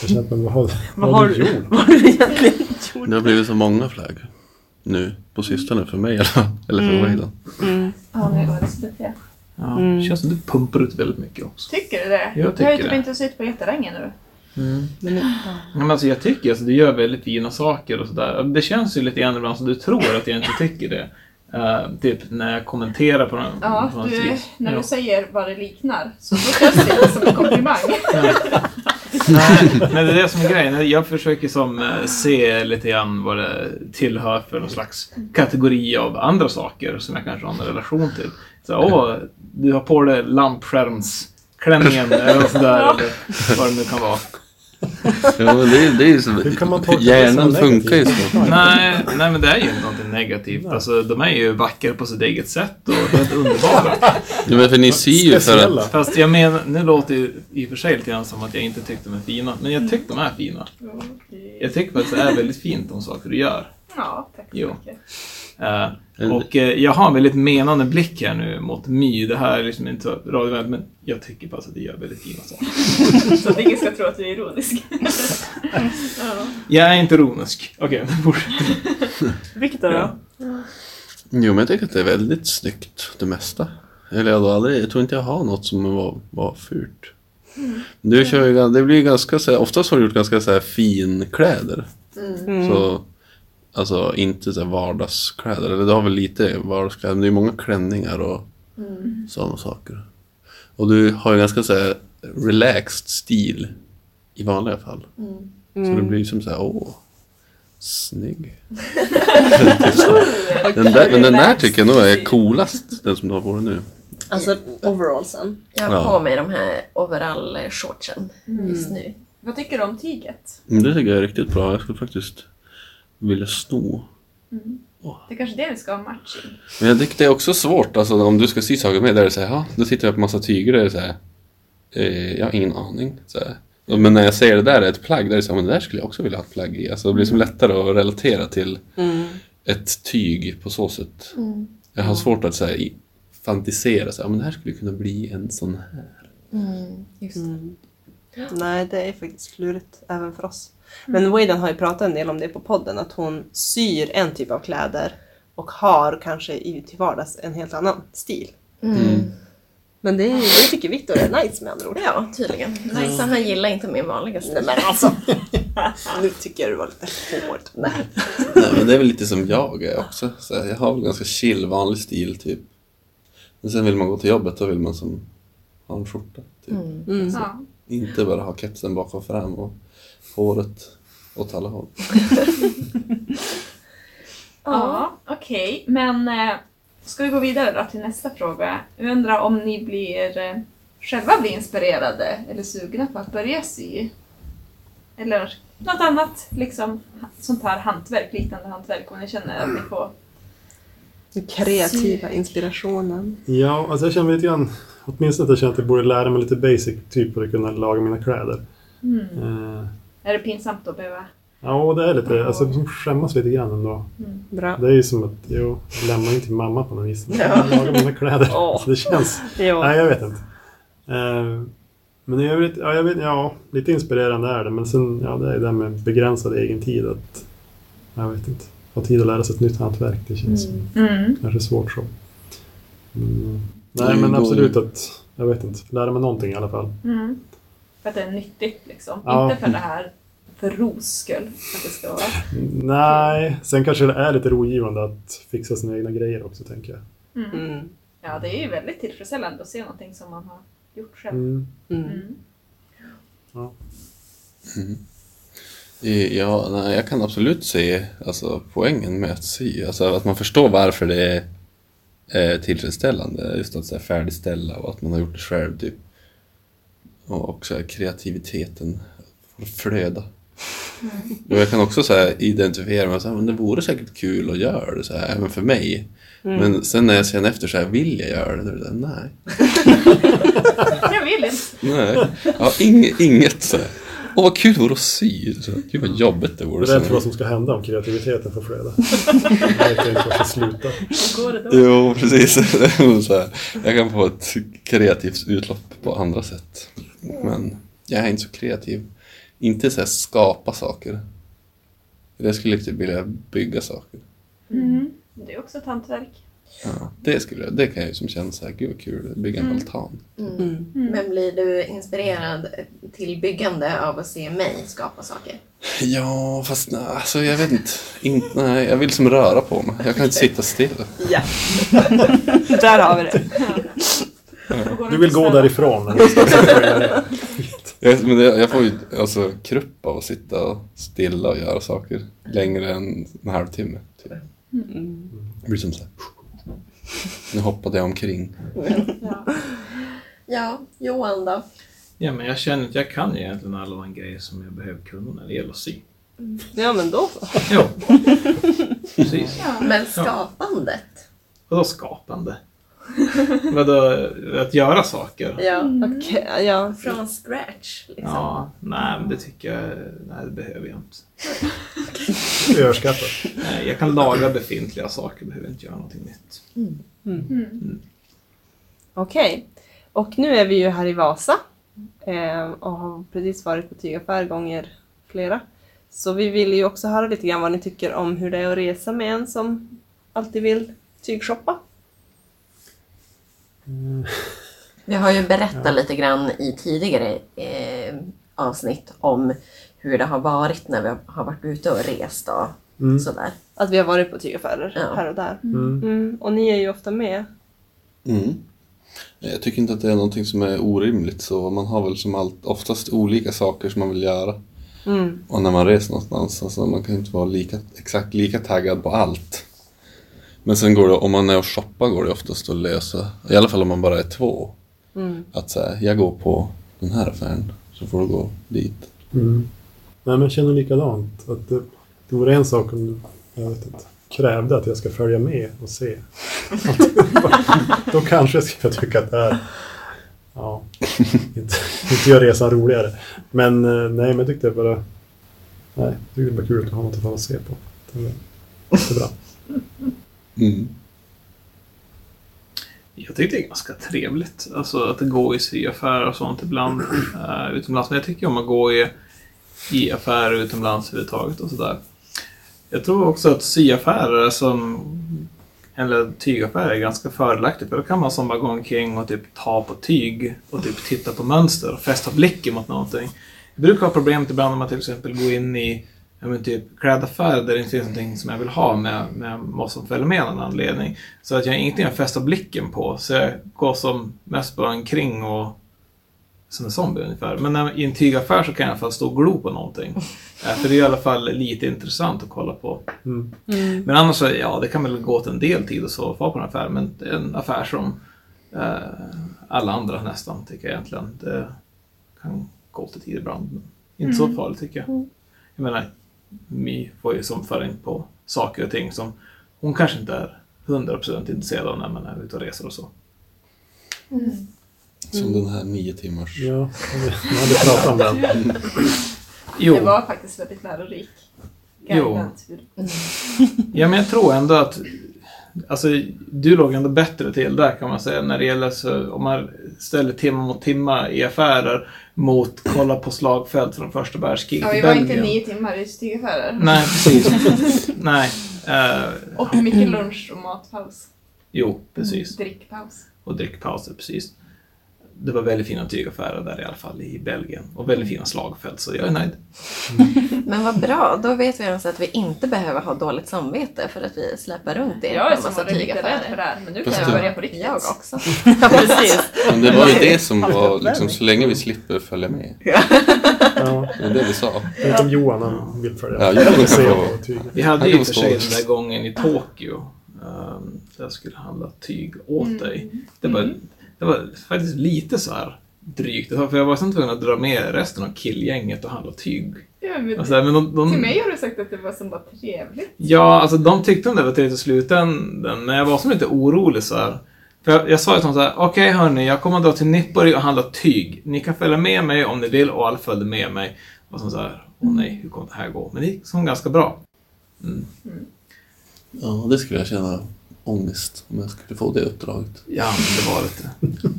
Jag känner man, vad har, [laughs] vad har du gjort? Vad har du egentligen gjort? Det har blivit så många flaggor nu på sistone för mig. [laughs] Eller för Mm. Wayland. Mm. Ja, nu går det så. Ja, Mm. det känns som du pumpar ut väldigt mycket också. Tycker du det? Jag har ju tycker typ det. inte sytt på jättelänge nu. Men, ja. Ja, Men alltså, jag tycker alltså, du gör väldigt fina saker och sådär. Det känns ju lite grann ibland som du tror att jag inte tycker det. Eh, typ när jag kommenterar på något, Ja, på du, när Ja. du säger vad det liknar så då känns det som en komplimang. [laughs] Nej, [laughs] men det är det som är grejen. Jag försöker som eh, se lite grann vad det tillhör för någon slags kategori av andra saker som jag kanske har en relation till. Så, åh, du har på dig lampskärmsklänningen [laughs] eller sådär, eller vad det nu kan vara. Ja, men det, är- det är ju så. Hur kan man tolka Hjärnan funkar ju negativt? så. Nej, nej, men det är ju inte någonting negativt. Alltså, de är ju vackra på sitt eget sätt och [laughs] helt underbara. Ja, men för ni ser ju för att... Fast jag menar, nu låter det i och för sig lite grann som att jag inte tyckte de är fina. Men jag tycker de är fina. Jag tycker faktiskt det är väldigt fint de saker du gör. Ja, tack så Jo. mycket. Eh, och eh, jag har en väldigt menande blick här nu mot My. Det här är liksom inte så radiovänligt, men jag tycker bara att det gör väldigt fina saker. [laughs] Så att ingen ska tro att du är ironisk. [laughs] ja. Jag är inte ironisk. Okej, [laughs] fortsätt. Viktor då? Jo, men jag tycker att det är väldigt snyggt, det mesta. Eller jag, har aldrig, jag tror inte jag har något som var, var fult. Du kör ju, det blir ganska så här, oftast har du gjort ganska så här finkläder. Mm. Så, alltså inte så vardagskläder. Eller du har väl lite vardagskläder, men det är många klänningar och sådana saker. Och du har ju ganska så här relaxed stil i vanliga fall. Så det blir som så här, åh, snygg. [laughs] Den där, men den där tycker jag nog är coolast, den som du har på dig nu. Alltså overallsen. Jag har Ja. på mig de här overall-shortsen just nu. Vad tycker du om tyget? Men det tycker jag är riktigt bra. Jag skulle faktiskt vilja sno. Det är kanske det vi ska ha matching. Men jag tycker det är också svårt, alltså om du ska sy saker med, där är det så här, ja, då sitter jag på massa tyger och det är så här, eh, jag har ingen aning. Så här. Men när jag ser det där är ett plagg, där är det så här, men det där skulle jag också vilja ha ett plagg i. Alltså det blir som lättare att relatera till ett tyg på så sätt. Jag har svårt att så här, fantisera, så här, men det här skulle kunna bli en sån här. Just Nej, det är faktiskt klurigt även för oss. Men Waden har ju pratat en del om det på podden, att hon syr en typ av kläder och har kanske i, till vardags en helt annan stil. Mm. Men det, är, det tycker Viktor är nice med andra ord. Ja, tydligen. Nice, han gillar inte min vanliga stil. Nej men alltså! [laughs] nu tycker jag du var lite hård. Nej. Nej, men det är väl lite som jag är också. Så jag har väl ganska chill, vanlig stil typ. Men sen vill man gå till jobbet, då vill man som ha en skjorta. Typ. Mm. Ja. Inte bara ha kepsen bak och fram och håret åt alla håll. [laughs] Ja, okej. Men eh, ska vi gå vidare då till nästa fråga? Jag undrar om ni blir eh, själva blir inspirerade eller sugna på att börja sy? Eller något annat liksom sånt här hantverk, liknande hantverk om ni känner att ni får... Den kreativa inspirationen. Ja, alltså jag känner lite grann, åtminstone att jag känner att jag borde lära mig lite basic typ för att kunna laga mina kläder. Eh, Är det pinsamt att behöva... ja, och det är lite, alltså jag som skämmas lite grann ändå. Bra. Det är ju som att, jo, lämna in till mamma på något vis. Jag lagar mina kläder. Så det känns, Jo. nej jag vet inte. Eh, men i övrigt, ja, jag vet, ja, lite inspirerande är det. Men sen, ja, det är det där med begränsad egen tid. Att, jag vet inte, ha tid att lära sig ett nytt hantverk. Det känns Mm. kanske svårt så. Mm. Det är Nej, men absolut att, jag vet inte, lära mig någonting i alla fall. Mm. För att det är nyttigt liksom. Ja. Inte för det här för ros skull. Att det ska vara... Nej, sen kanske det är lite rogivande att fixa sina egna grejer också, tänker jag. Mm. Mm. Ja, det är ju väldigt tillfredsställande att se någonting som man har gjort själv. Mm. Mm. Mm. Eh, Ja, nej, jag kan absolut se alltså, poängen med att sy. Alltså att man förstår varför det är eh, tillfredsställande. Just att så här, färdigställa och att man har gjort det själv. Typ. Och också kreativiteten får flöda. Och jag kan också så här, identifiera mig så här, men det vore säkert kul att göra det så här, även för mig. Men sen när jag känner efter så här, vill jag göra det? Då är det där, nej. [laughs] Jag vill inte. Nej, ja, inget, inget så här. Åh vad kul det vore att sy. Så, Gud vad jobbigt det vore. Rädd för sen. vad som ska hända om kreativiteten får flöda. [laughs] Jag vet inte var det ska sluta. Går det då? Jo, precis. Det [laughs] är så här, jag kan få ett kreativt utlopp på andra sätt. Men jag är inte så kreativ. Inte så här skapa saker. Jag skulle inte vilja bygga saker. Mm. Det är också ett hantverk. Ja, det, skulle det kan jag ju som känna så här, gud vad kul, bygga en altan. Mm. Men blir du inspirerad till byggande av att se mig skapa saker? Ja, fast nej, alltså jag vet inte. In, nej, jag vill som röra på mig. Jag kan inte sitta still. Ja. [laughs] Där har vi det. Det Du vill gå därifrån. [laughs] Jag, men jag får ju alltså krupp av att sitta stilla och göra saker längre än en halvtimme. Typ. Det blir som så här. Nu hoppade jag omkring. Ja. Ja, Johan då? Ja, men jag känner att jag kan egentligen alla de grejer som jag behöver kunna när det gäller att sy. Ja men då så. Jo, precis. Men skapandet? Och då skapande. [laughs] Vadå, att göra saker? Ja, okej, ja. Från scratch. Liksom. Ja, nej men det tycker jag, nej det behöver jag inte. Överskattat. Nej, jag kan laga befintliga saker, behöver inte göra någonting nytt. Okej. Och nu är vi ju här i Vasa eh, och har precis varit på tygaffär gånger flera. Så vi vill ju också höra lite grann vad ni tycker om hur det är att resa med en som alltid vill tygshoppa. Vi har ju berättat lite grann i tidigare eh, avsnitt om hur det har varit när vi har varit ute och rest och Mm. sådär. Att vi har varit på tygaffärer Ja. här och där. Mm. Mm. Och ni är ju ofta med. Mm. Jag tycker inte att det är någonting som är orimligt så man har väl som allt, oftast olika saker som man vill göra. Mm. Och när man reser någonstans, alltså man kan inte vara lika, exakt lika taggad på allt. Men sen går det, om man är och shoppar går det oftast att lösa, i alla fall om man bara är två. Mm. Att säga, jag går på den här affären, så får du gå dit. Mm. Nej, men jag känner likadant. Att det, det vore en sak om du jag vet inte, krävde att jag ska följa med och se. [laughs] Då kanske skulle jag tycka att det är... Ja, inte, inte gör resan roligare. Men eh, nej, men jag tyckte det bara... Nej, jag tyckte det var kul att ha något att se på. Det var jättebra. Mm. Jag tycker det är ganska trevligt. Alltså att gå i syaffärer och sånt ibland uh, utomlands. Men jag tycker om att gå i, i affärer utomlands överhuvudtaget och sådär. Jag tror också att syaffärer som eller tygaffärer är ganska fördelaktigt för då kan man som bara gå omkring och typ ta på tyg och typ titta på mönster och fästa blicken mot någonting. Jag brukar ha problemet ibland om man till exempel går in i ja, men typ klädaffär där det inte finns någonting som jag vill ha med, med vad som följer med av någon anledning. Så att jag har ingenting att fästa blicken på. Så jag går som mest bara omkring och som en zombie ungefär. Men när, i en tygaffär så kan jag i alla fall stå och glo på någonting. [laughs] Eh, För det är i alla fall lite intressant att kolla på. Mm. Mm. Men annars så, ja, det kan väl gå åt en del tid och så vara på en affär. Men det är en affär som eh, alla andra nästan, tycker jag egentligen. Det kan gå åt tid ibland. Men inte så farligt tycker jag. Jag menar, Mi får ju som föra in på saker och ting som hon kanske inte är 100% intresserad av när man är ute och reser och så. Som den här nio timmars. Ja, man hade pratat om den. [laughs] Jo, Det var faktiskt väldigt lärorik. Jo. Ja, men jag tror ändå att Alltså, du låg ändå bättre till där kan man säga när det gäller så, om man ställer timma mot timma i affärer mot kolla på slagfält från första världskriget Ja, vi var inte nio timmar i tygaffärer. Nej, precis. [laughs] Nej. eh, Och mycket lunch och matpaus. jo, precis. Drickpaus. Och drickpauser, precis. Det var väldigt fina tygaffärer där i alla fall i Belgien. Och väldigt fina slagfält, så jag är nöjd. [laughs] Men vad bra, då vet vi alltså att vi inte behöver ha dåligt samvete för att vi släpar runt er Jag på är en som massa varit lite rädd för det här, men nu Fast kan jag börja på riktigt. Jag också. [laughs] Ja, precis. Men det var ju det som var, liksom, så länge vi slipper följa med. Ja, Det var det vi sa. förutom Johan, han vill följa. Ja, Johan kan Se. Vi hade ju för sig den där gången i Tokyo. Um, där jag skulle handla tyg åt dig. Det var, det var faktiskt lite så här drygt. För jag var sen tvungen att dra med resten av killgänget och handla tyg. Ja, men Och så där, men de, de, Till mig har du sagt att det var så bara trevligt. Ja, alltså de tyckte det var trevligt i slutändan, men jag var som lite orolig så här. För jag, jag sa ju som så här, okej hörni, jag kommer att dra till Nippori och handla tyg. Ni kan följa med mig om ni vill och alla följde med mig. Och som så här, åh nej, hur kommer det här gå? Men det gick som ganska bra. Mm. Ja, det skulle jag känna ångest om jag skulle få det uppdraget. Ja, men det var lite. [laughs]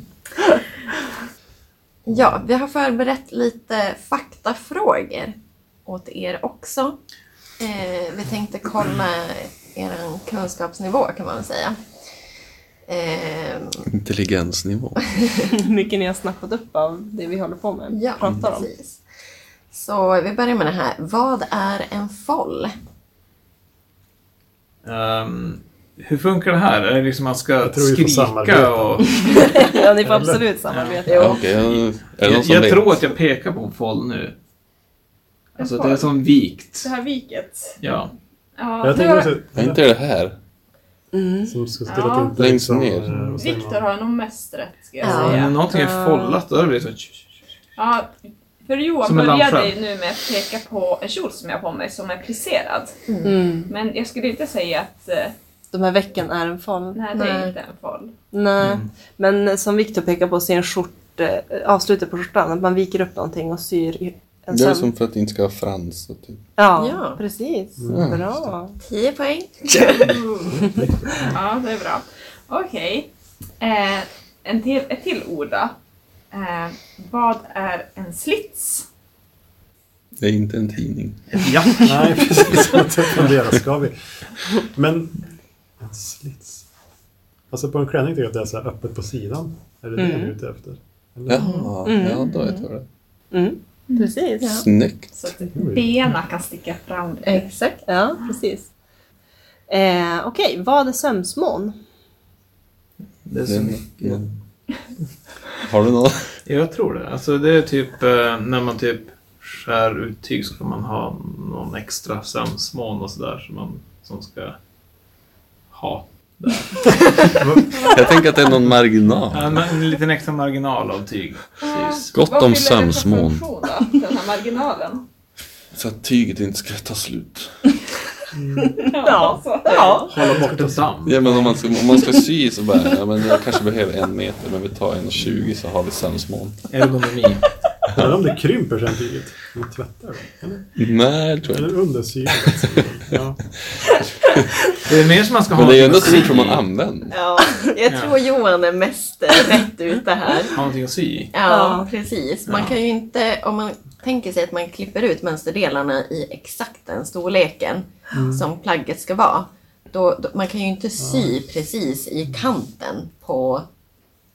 Ja, vi har förberett lite faktafrågor åt er också. Eh, vi tänkte kolla er kunskapsnivå kan man väl säga. Eh, Intelligensnivå. Hur [laughs] mycket ni har snappat upp av det vi håller på med. ja, pratar om. precis. Så vi börjar med det här. Vad är en foll? Ehm, hur funkar det här? Är det liksom man ska Jag tror skrika och... [laughs] ja, ni får absolut samarbeta. Ja, Okej, är det någon Jag, jag vet? tror att jag pekar på en foll nu. Alltså det är som vikt. Det här viket. Ja. Ja, Jag tänker också Är inte det här? Mm. som ska se till Ja. att inte... Längst liksom, ner. eh? Viktor har nog mest rätt ska jag Ja. Säga. någonting är follat, då är det liksom... Ja, för Johan började lampskärm. nu med att peka på en kjol som jag har på mig som är plisserad. Mm. Men jag skulle inte säga att eh, de här vecken är en foll. Nej, det är inte en foll. Nej, Mm. men som Viktor pekar på så är en skjort, eh, avslutet på skjortan, att man viker upp någonting och syr en Det är som för att det inte ska ha fransar. Typ. Ja, Ja. precis. Mm. Bra. 10 poäng. [laughs] Ja, det är bra. Okej. Eh, en till, ett till ord då. Eh, vad är en slits? Det är inte en tidning. Ja. Nej, precis. Jag funderar, ska vi? Men en slits. Alltså på en klänning tycker jag att det är så här öppet på sidan. Är det det Mm. ni är ute efter? Eller? Jaha, Mm. ja då vet jag det. Mm. Precis. Ja. Snyggt. Så att benen kan sticka fram. Exakt. precis. Eh, Okej, vad är sömsmån? Det är Det mycket. [laughs] Har du något? jag tror det. Alltså det är typ eh, när man typ skär ut tyg så kan man ha någon extra sömsmån och sådär som man som ska ha. Där. [laughs] Jag tänker att det är någon marginal. Ja, men en liten extra marginal av tyg. Precis. Gott Vad om fyller den för sömsmån. funktion då, den här marginalen? Så att tyget inte ska ta slut. Ja. Så. Ja. Hålla bort en damm. Ja men om man ska, om man ska sy så bara, ja men jag kanske behöver en meter men vi tar en och 20 så har vi sömsmån. Ergonomi. Eller om det krymper sen tyget. Man tvättar det. Eller, Nej, det tror jag eller inte. undersyret. Ja. Det är mer som man ska ha Men det är ju ändå tyg som man använder. Ja, jag tror Johan är mest rätt ute här. Ha någonting att sy i. Ja, Ja. precis. Man Ja. kan ju inte, om man tänker sig att man klipper ut mönsterdelarna i exakt den storleken som plagget ska vara. Då, då, man kan ju inte sy precis i kanten på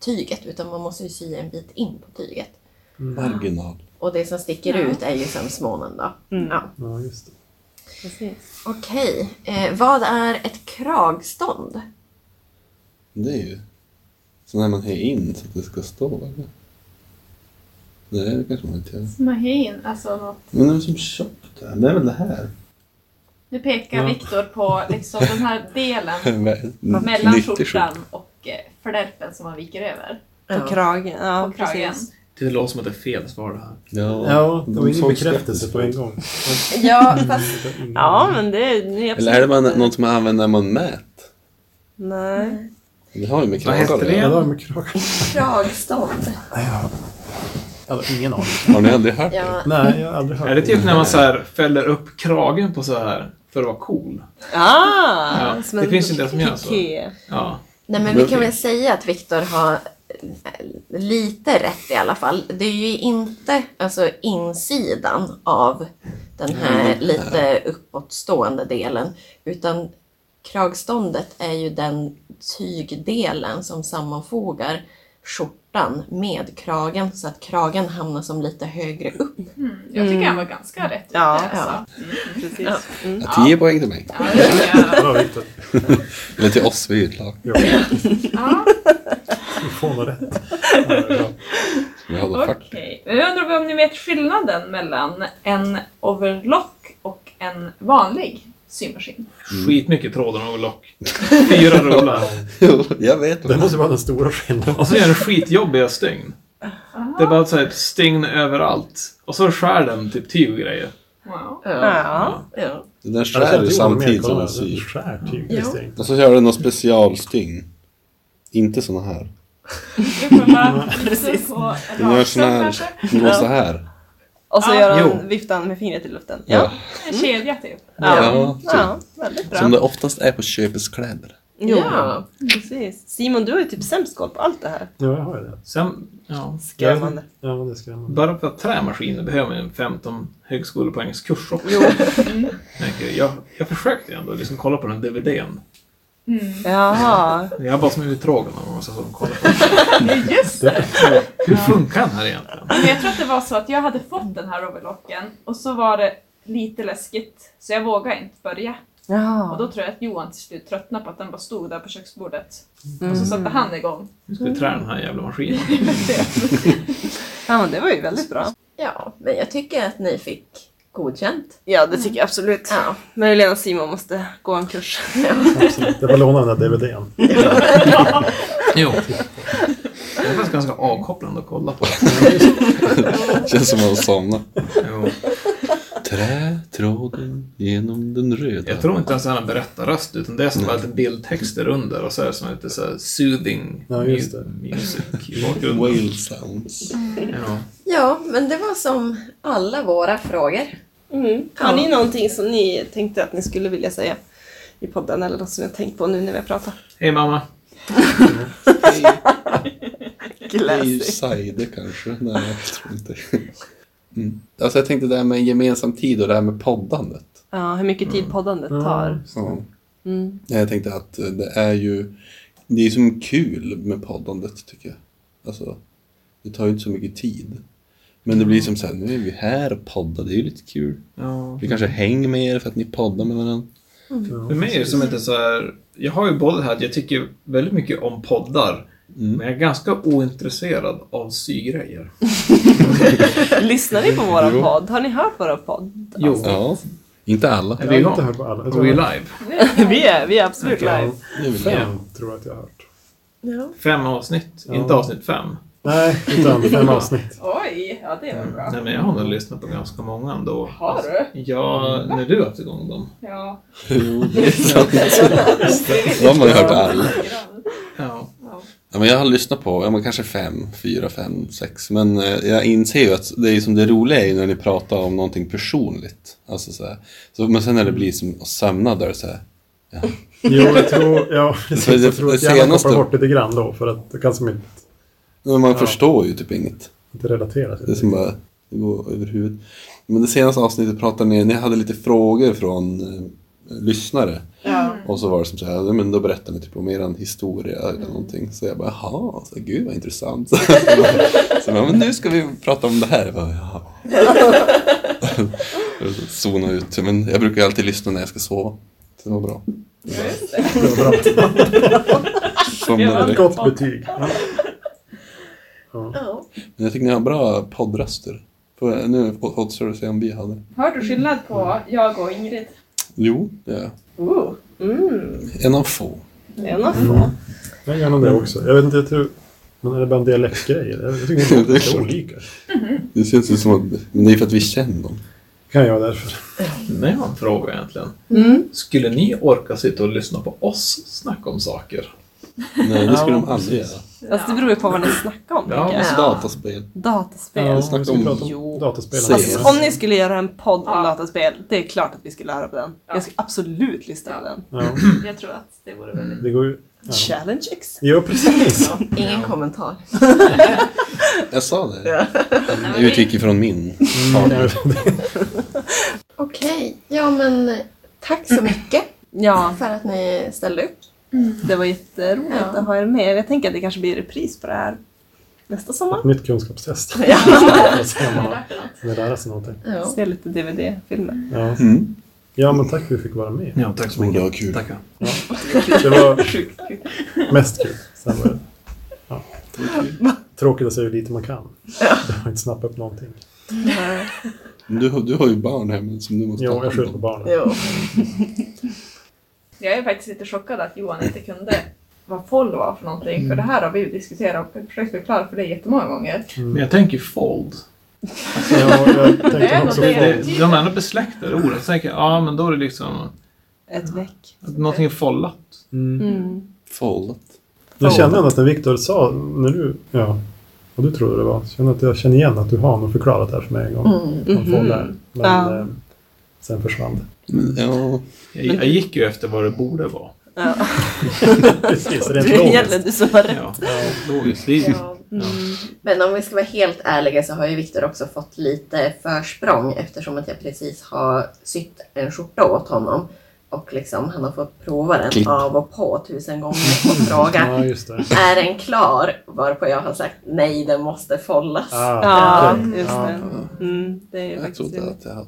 tyget utan man måste ju sy en bit in på tyget. Marginal. Och det som sticker ut är ju sömsmånen då. Mm. Ja. ja, just det. Precis. Okej, eh, vad är ett kragstånd? Det är ju så när man höjer in så att det ska stå. Eller? Nej, det kanske man inte gör. Mahin, alltså något. Men det är som tjockt där. Det är väl det här? Nu pekar Ja. Viktor på liksom den här delen [laughs] mellan 97. skjortan och eh, flärpen som man viker över. På kragen. Ja, På kragen. precis. Det låter som att det är fel svar det här. Ja, Ja, det var ingen bekräftelse på en gång. Ja, fast Ja, men det är... det är Eller är det bara absolut- något som man använder när man mät? Nej. Det har ju med Vad kragar heter att det? Ja, det med kragstånd. Jag hade ingen aning. Har ni aldrig hört det? Ja, Nej, jag har aldrig hört Är det typ när man så här fäller upp kragen på så här för att vara cool? Ah! Ja, det finns ju det som gör så. Ja. Nej, men vi kan väl säga att Viktor har lite rätt i alla fall. Det är ju inte alltså insidan av den här lite uppåtstående delen, utan kragståndet är ju den tygdelen som sammanfogar skjortan med kragen så att kragen hamnar som lite högre upp. Mm. Jag tycker han var ganska rätt ute. Ja. Alltså. Precis. Ja. Mm. Ja, 10 poäng till mig. Ja, det. [laughs] Eller till oss, vi är ett lag. Ja, Ja, du [laughs] får nog rätt. Ja. Okej. Men Jag undrar om ni vet skillnaden mellan en overlock och en vanlig symaskin? Skitmycket tråd och overlock. Fyra rullar. [laughs] Jo, jag vet. Det måste vara den stora skillnaden. Och så gör den skitjobbiga stygn. Det är bara så här ett stygn överallt. Och så skär den typ tyg och grejer. Wow. Ja. Ja. Den skär ju samtidigt som den syr. Skär tyg. Ja. Och så gör den något specialstygn. Inte såna här. [laughs] [laughs] På Den gör såna här, den går så här. Och så Ja. gör han, Jo. viftar han med fingret i luften. Ja. En kedja typ. Ja, typ. Ja, väldigt bra. Som det oftast är på köpeskläder. Jo, Ja. precis. Simon, du har ju typ sämst koll på allt det här. Ja, jag har ju det. Sen, ja. Skrämmande. Ja, det är skrämmande. Bara för att trämaskiner behöver man ju en 15 högskolepoängskurs också. Jo. [laughs] Jag, jag försökte ändå liksom kolla på den DVDn. Jaha. Jag var bara som uttråkad någon gång så jag kollade på den. [laughs] Just det. [laughs] Hur funkar den här egentligen? Men jag tror att det var så att jag hade fått den här overlocken och så var det lite läskigt så jag vågade inte börja. Och Ja. då tror jag att Johan till slut tröttnade på att den bara stod där på köksbordet. Och Mm. så satte han igång. Nu ska vi trä den här jävla maskinen. [laughs] ja, men det var ju väldigt bra. ja, men jag tycker att ni fick godkänt. Ja, det tycker jag absolut. Ja. Men Lena och Simon måste gå en kurs. Absolut. Jag får låna den där DVDn. [laughs] Jo. Det är faktiskt ganska avkopplande att kolla på. [laughs] Känns som att man somnar. Jo. Trätråden genom den röda. Jag tror inte ens han har berättarröst, utan det är som bara lite bildtexter under och så är det som lite så här soothing Ja, just det. mu- music i bakgrunden. Whale sounds. Ja. Ja, men det var som alla våra frågor. Mm. Har ni någonting som ni tänkte att ni skulle vilja säga i podden eller något som ni har tänkt på nu när vi har pratat? Hej mamma. Det är ju Saide kanske. Nej, jag tror inte. Mm. Alltså jag tänkte det här med gemensam tid och det här med poddandet. Ja, hur mycket tid poddandet tar. Ja. Mm. Jag tänkte att eh, det är ju det är som kul med poddandet tycker jag. Alltså, det tar ju inte så mycket tid. Men det blir som så här, nu är vi här och poddar, det är ju lite kul. Ja. Vi kanske hänger med er för att ni poddar med varandra. För mig är det som inte så här... Jag har ju både det här att jag tycker väldigt mycket om poddar. Mm. Men jag är ganska ointresserad av sygrejer. [laughs] [laughs] Lyssnar ni på våran Jo. podd? Har ni hört våra podd? Jo. Ja, inte alla. Är vi har inte hört på alla. Jag Är tror vi jag- live? vi, är, vi är absolut live. Är Fem tror jag att jag har hört. Ja. Fem avsnitt, Ja. inte avsnitt fem. Nej, utan fem avsnitt. [laughs] Oj, ja det var bra. Nej, men jag har nog lyssnat på ganska många ändå. Har du? Ja, när du har haft igång dem. Ja. Jo, det är sant. [laughs] Då har man ju hört alla. Ja. Ja, men jag har lyssnat på ja, men kanske fem, fyra, fem, sex. Men eh, jag inser ju att det är som det roliga är ju när ni pratar om någonting personligt. Alltså, så här. Så, men sen när det blir som att sömna där så här. [laughs] Jo, jag tror, ja, [laughs] precis, det- jag tror att hjärnan senaste- kopplar bort lite grann då för att det kan som inte, Men man Ja. förstår ju typ inget. inte relatera till Det är som bara det går över huvudet. Men det senaste avsnittet pratade ni, ni hade lite frågor från eh, lyssnare. Ja. Och så var det som så här, ja, men då berättade ni typ om er historia eller någonting. Så jag bara, jaha, så, gud vad intressant. [laughs] så jag bara, men nu ska vi prata om det här. Jag bara, jaha. [laughs] Zona ut. Men jag brukar alltid lyssna när jag ska sova. Så det var bra. Det var bra. Ett gott betyg. Ja. Ja. Men jag tycker ni har bra poddraster. Nu återstår det att se om vi hade. Hör du skillnad på jag och Ingrid? Jo, det är jag. Mm. En av få. En av få. Jag gör nog det också. Jag vet inte, jag tror... Men är det bara en dialektgrej? Jag tycker inte [laughs] Det är är olika. Det känns ju som att, men det är för att vi känner dem. Kan jag därför. Men jag har en fråga egentligen. Mm. Skulle ni orka sitta och lyssna på oss snacka om saker? Nej, det skulle Ja, de aldrig precis. göra. Alltså det beror ju på vad ni snackar om. Ja. Alltså Ja. dataspel. Dataspel. Ja, vi om- prata Jo. om dataspel. Alltså, om ni skulle göra en podd om Ja. dataspel, det är klart att vi skulle höra på den. Ja. Jag skulle absolut lyssna på den. Ja, [clears throat] Jag tror att det vore väldigt... det går ju... Ja, Challenge X. ja precis. Ingen kommentar. [laughs] Jag sa det. Jag utgick ifrån min Mm, partner. Okej, ja men tack så mycket Ja, för att ni ställde upp. Det var jätteroligt Ja. att ha er med. Jag tänker att det kanske blir repris på det här nästa sommar. Ett nytt kunskapstest. [laughs] Ja. Om man kan lära sig någonting. Ja. Se lite DVD-filmer. Ja. Mm. ja, men tack för att vi fick vara med. Ja, tack så Det mycket. var kul. Tackar. Det var [laughs] mest kul. Sen var det ja. [laughs] tråkigt att säga hur lite man kan. Det har inte snappat upp någonting. Du, har- du har ju barn hemma som du måste Jo, ta jag hand skyller på om. barnen. Jag är faktiskt lite chockad att Johan inte kunde vad fold var för någonting. För det här har vi ju diskuterat och försökt förklara för dig jättemånga gånger. Men jag tänker fold. Ja, jag [laughs] tänkte är också det. Det, de är ändå besläktade orden. Så tänker jag, ja men då är det liksom Ett veck. någonting är follat. Mm. Mm. Foldat. Jag kände ändå att när Viktor sa, när du, ja, vad du trodde det var, så kände jag att jag känner igen att du har nog förklarat det här för mig en gång. Mm. Mhm. där. Men Ja. eh, sen försvann det. Men, ja, Jag, jag gick ju efter vad det borde vara. Ja. [laughs] Precis, logiskt. egentligen du som har rätt. Ja, logiskt. Det är- Ja. Mm. Men om vi ska vara helt ärliga så har ju Viktor också fått lite försprång eftersom att jag precis har sytt en skjorta åt honom. Och liksom han har fått prova den Klipp. av och på tusen gånger [laughs] och fråga Ja, just det. Är den klar? Varpå jag har sagt nej, den måste follas. Ah, Ja, just det. Mm, det är jag faktiskt trodde att jag hade.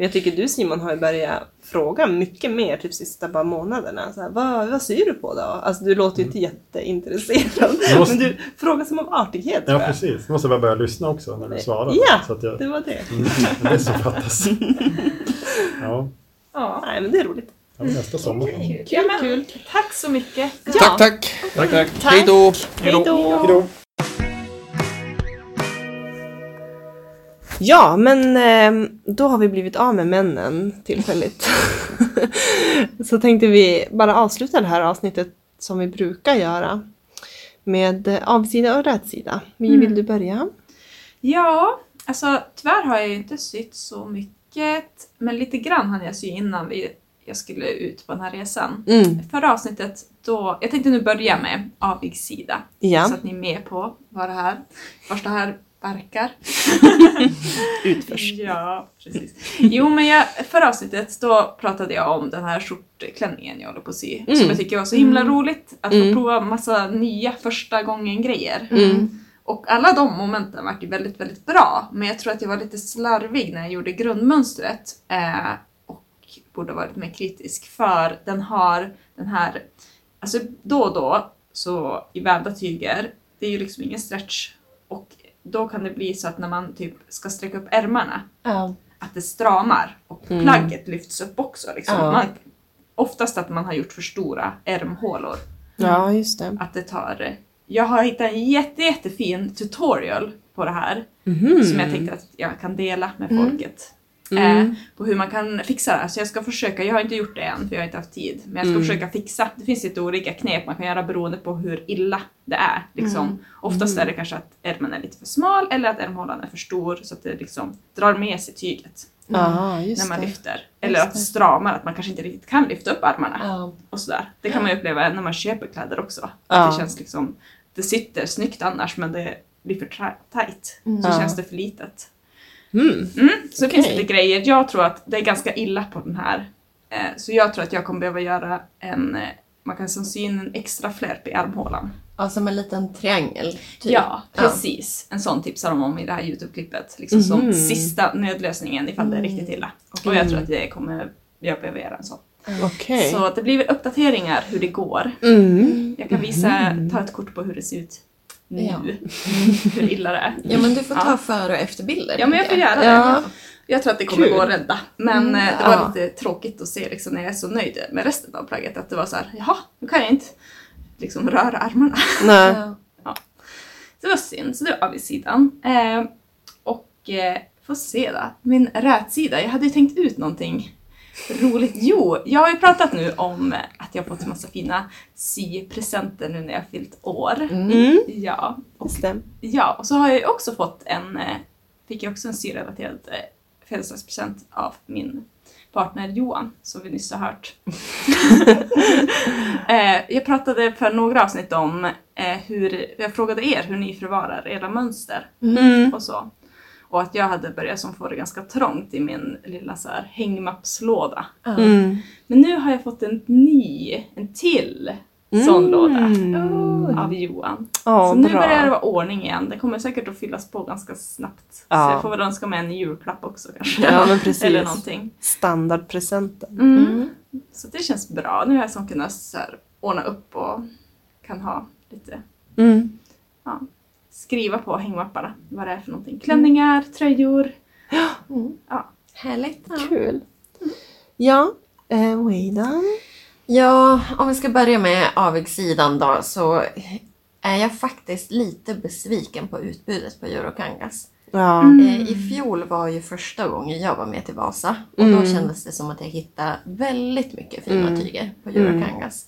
Men jag tycker du Simon har ju börjat fråga mycket mer typ sista bara månaderna. Så här, vad, vad syr du på då? Alltså du låter ju inte jätteintresserad. Jag måste- Men du frågar som av artighet Ja, precis. Nu måste bara börja lyssna också när du svarar. Ja, Så att jag, Det var det. mm, det är som fattas. [laughs] Ja, Ja. Nej men det är roligt. ja nästa sommar. Kul. Kul, men, kul. Tack så mycket. Ja. Tack, tack! Tack, tack. Hej då! Hej då! Ja, men eh, då har vi blivit av med männen tillfälligt. [laughs] Så tänkte vi bara avsluta det här avsnittet som vi brukar göra med eh, avsida och rätsida. Mm. vill du börja? Ja, alltså tyvärr har jag ju inte sytt så mycket. Men lite grann hann jag sy innan vi, jag skulle ut på den här resan. Mm. Förra avsnittet, då, jag tänkte nu börja med avig sida. Ja. Så att ni är med på vad det här, vart det här verkar. [laughs] Utförs. Ja, precis. Jo, men jag, förra avsnittet då pratade jag om den här skjortklänningen jag håller på att sy. Mm. Som jag tycker var så himla Mm. roligt. Att Mm. få prova massa nya första gången-grejer. Mm. Och alla de momenten var ju väldigt, väldigt bra. Men jag tror att jag var lite slarvig när jag gjorde grundmönstret. Eh, och borde varit mer kritisk. För den har den här, alltså då och då så i vävda tyger, det är ju liksom ingen stretch. Och då kan det bli så att när man typ ska sträcka upp ärmarna, Ja. att det stramar och Mm. plagget lyfts upp också. Liksom. Ja. Man, oftast att man har gjort för stora ärmhålor. Ja, just det. Att det tar... Jag har hittat en jätte, jättefin tutorial på det här Mhm. som jag tänkte att jag kan dela med Mm. folket. Mm. Eh, på hur man kan fixa det. Så jag ska försöka, jag har inte gjort det än för jag har inte haft tid. Men jag ska Mm. försöka fixa. Det finns lite olika knep man kan göra beroende på hur illa det är. Liksom. Mm. Oftast är det kanske att ärmen är lite för smal eller att ärmhålan är för stor så att det liksom drar med sig tyget just när man det. lyfter. Eller att det stramar, att man kanske inte riktigt kan lyfta upp armarna. Ja. Och sådär. Det kan man ju uppleva när man köper kläder också. Att Ja. det känns liksom, det sitter snyggt annars men det blir för tight. Mm. Så Ja. känns det för litet. Mm. Mm, så det finns Okej. lite grejer. Jag tror att det är ganska illa på den här. Eh, så jag tror att jag kommer behöva göra en, eh, man kan sy in en extra flärp i armhålan. ja, som en liten triangel. Typ. Ja, precis. En sån tipsar de om i det här YouTube-klippet. Liksom Mhm. som sista nödlösningen ifall det är Mm. riktigt illa. Och jag tror att det kommer, jag behöver göra en sån. Okej. Så att det blir väl uppdateringar hur det går. Mm. Jag kan visa, ta ett kort på hur det ser ut nu. Ja. [laughs] hur illa det är. Ja, men du får ta Ja. före och efterbilder. Ja, men jag får göra det. Ja. Jag tror att det kommer Kul. gå att rädda. Men Mm, eh, det var ja. lite tråkigt att se liksom, när jag är så nöjd med resten av plagget. Att det var så här, jaha, nu kan jag inte liksom röra armarna. Nej. [laughs] Ja. Så det var synd, så det var avigsidan. Eh, och eh, får se då. Min rätsida, jag hade ju tänkt ut någonting roligt. Jo, jag har ju pratat nu om att jag fått en massa fina sypresenter nu när jag fyllt år. Mm. Ja, och. Ja, och så har jag ju också fått en, eh, fick jag också en syrelaterad eh, födelsedagspresent av min partner Johan, som vi nyss har hört. [laughs] eh, jag pratade för några avsnitt om hur, jag frågade er hur ni förvarar era mönster Mm. och så. Och att jag hade börjat som få det ganska trångt i min lilla så här hängmappslåda. Ja. Mm. Men nu har jag fått en ny, en till sån Mm. låda Oh. av Johan. Ja, så nu bra. börjar det vara ordning igen. Det kommer säkert att fyllas på ganska snabbt. Så Ja. jag får väl önska mig en julklapp också kanske. Ja, men precis. Eller någonting. Standardpresenten. Mm. Så det känns bra. Nu har jag som kunnat så här, ordna upp och kan ha lite Mm. Skriva på hängmapparna vad det är för någonting. Klänningar, tröjor. Mm. Ja. Härligt. Ja. Kul. Ja, eh, Weidan. Ja, om vi ska börja med avigsidan då så är jag faktiskt lite besviken på utbudet på Eurokangas. Ja. Eh, I fjol var ju första gången jag var med till Vasa och då Mm. kändes det som att jag hittade väldigt mycket fina Mm. tyger på Mm. Eurokangas.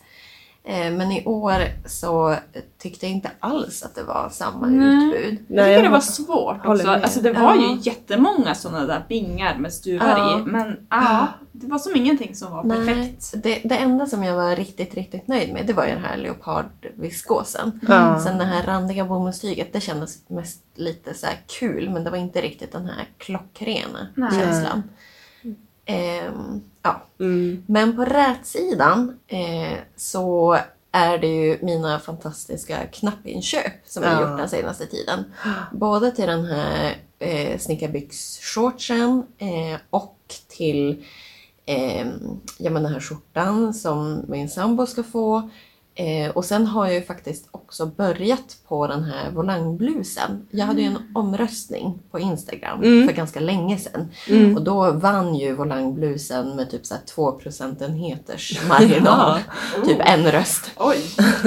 Eh, Men i år så tyckte jag inte alls att det var samma Nej. utbud. Jag tycker det var svårt också. Alltså det var ju Ja. jättemånga sådana där bingar med stuvar Ja. i. Men ja, det var som ingenting som var Nej, perfekt. det, det enda som jag var riktigt, riktigt nöjd med det var ju den här leopardviskosen. Ja. Sen det här randiga bomullstyget, det kändes mest lite så här kul men det var inte riktigt den här klockrena Nej. känslan. Ehm, ja. Mm. Men på rätsidan eh, så är det ju mina fantastiska knappinköp som jag Ja. gjort den senaste tiden. Både till den här eh, snickarbyxshortsen eh, och till eh, ja, men den här skjortan som min sambo ska få. Eh, och sen har jag ju faktiskt också börjat på den här volangblusen. Jag hade ju en omröstning på Instagram Mm. för ganska länge sedan. Mm. Och då vann ju volangblusen med typ så här 2 procentenheters [laughs] marginal. typ en röst.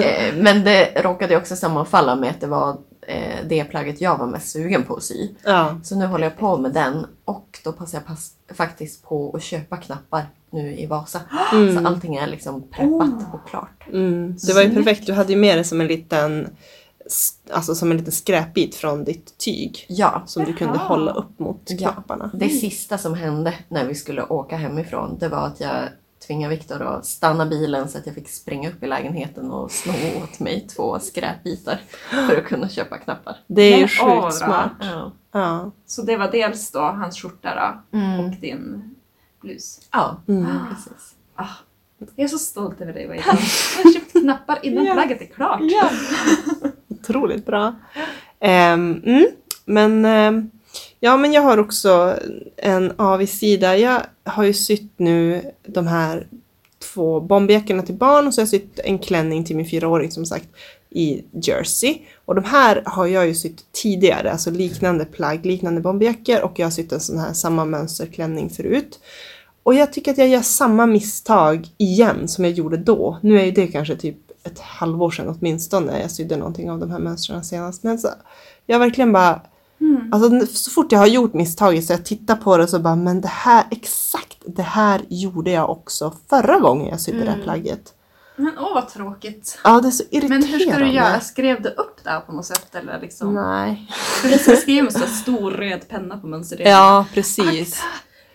Eh, Men det råkade ju också sammanfalla med att det var eh, det plagget jag var mest sugen på att sy. Ja. Så nu håller jag på med den och då passar jag pass, faktiskt på att köpa knappar nu i Vasa. Så allting är liksom preppat och klart. Mm. Det var ju perfekt. Du hade ju med det som en liten Alltså som en liten skräpbit från ditt tyg. Ja, Som du kunde Jaha. hålla upp mot Ja. knapparna. det sista som hände när vi skulle åka hemifrån det var att jag tvingade Viktor att stanna bilen så att jag fick springa upp i lägenheten och sno åt mig två skräpbitar för att kunna köpa knappar. Det är ju sjukt smart. Ja, Ja. Så det var dels då hans skjorta då, Mm. och din blus. ja Mm. precis. Ah, jag är så stolt över dig Wade. [laughs] Jag har köpt knappar innan Ja. plagget är klart. Ja. [laughs] Otroligt bra. Ehm, mm, men ehm, ja, men jag har också en avigsida. Jag har ju sytt nu de här två bomberjackorna till barn och så har jag sytt en klänning till min fyraåring som sagt i jersey. Och de här har jag ju sytt tidigare, alltså liknande plagg, liknande bomberjackor och jag har sytt en sån här samma mönsterklänning förut. Och jag tycker att jag gör samma misstag igen som jag gjorde då. Nu är ju det kanske typ ett halvår sedan åtminstone jag sydde någonting av de här mönstren senast. Men så, jag verkligen bara, alltså så fort jag har gjort misstaget så jag tittar på det så bara, men det här, exakt det här gjorde jag också förra gången jag sydde det här plagget. Men åh vad tråkigt. Ja, det är så irriterande. Men hur ska du göra? Skrev du upp det här på något sätt eller liksom? Nej. Jag ska skriva med så stor röd penna på mönsterdelen. Ja, precis.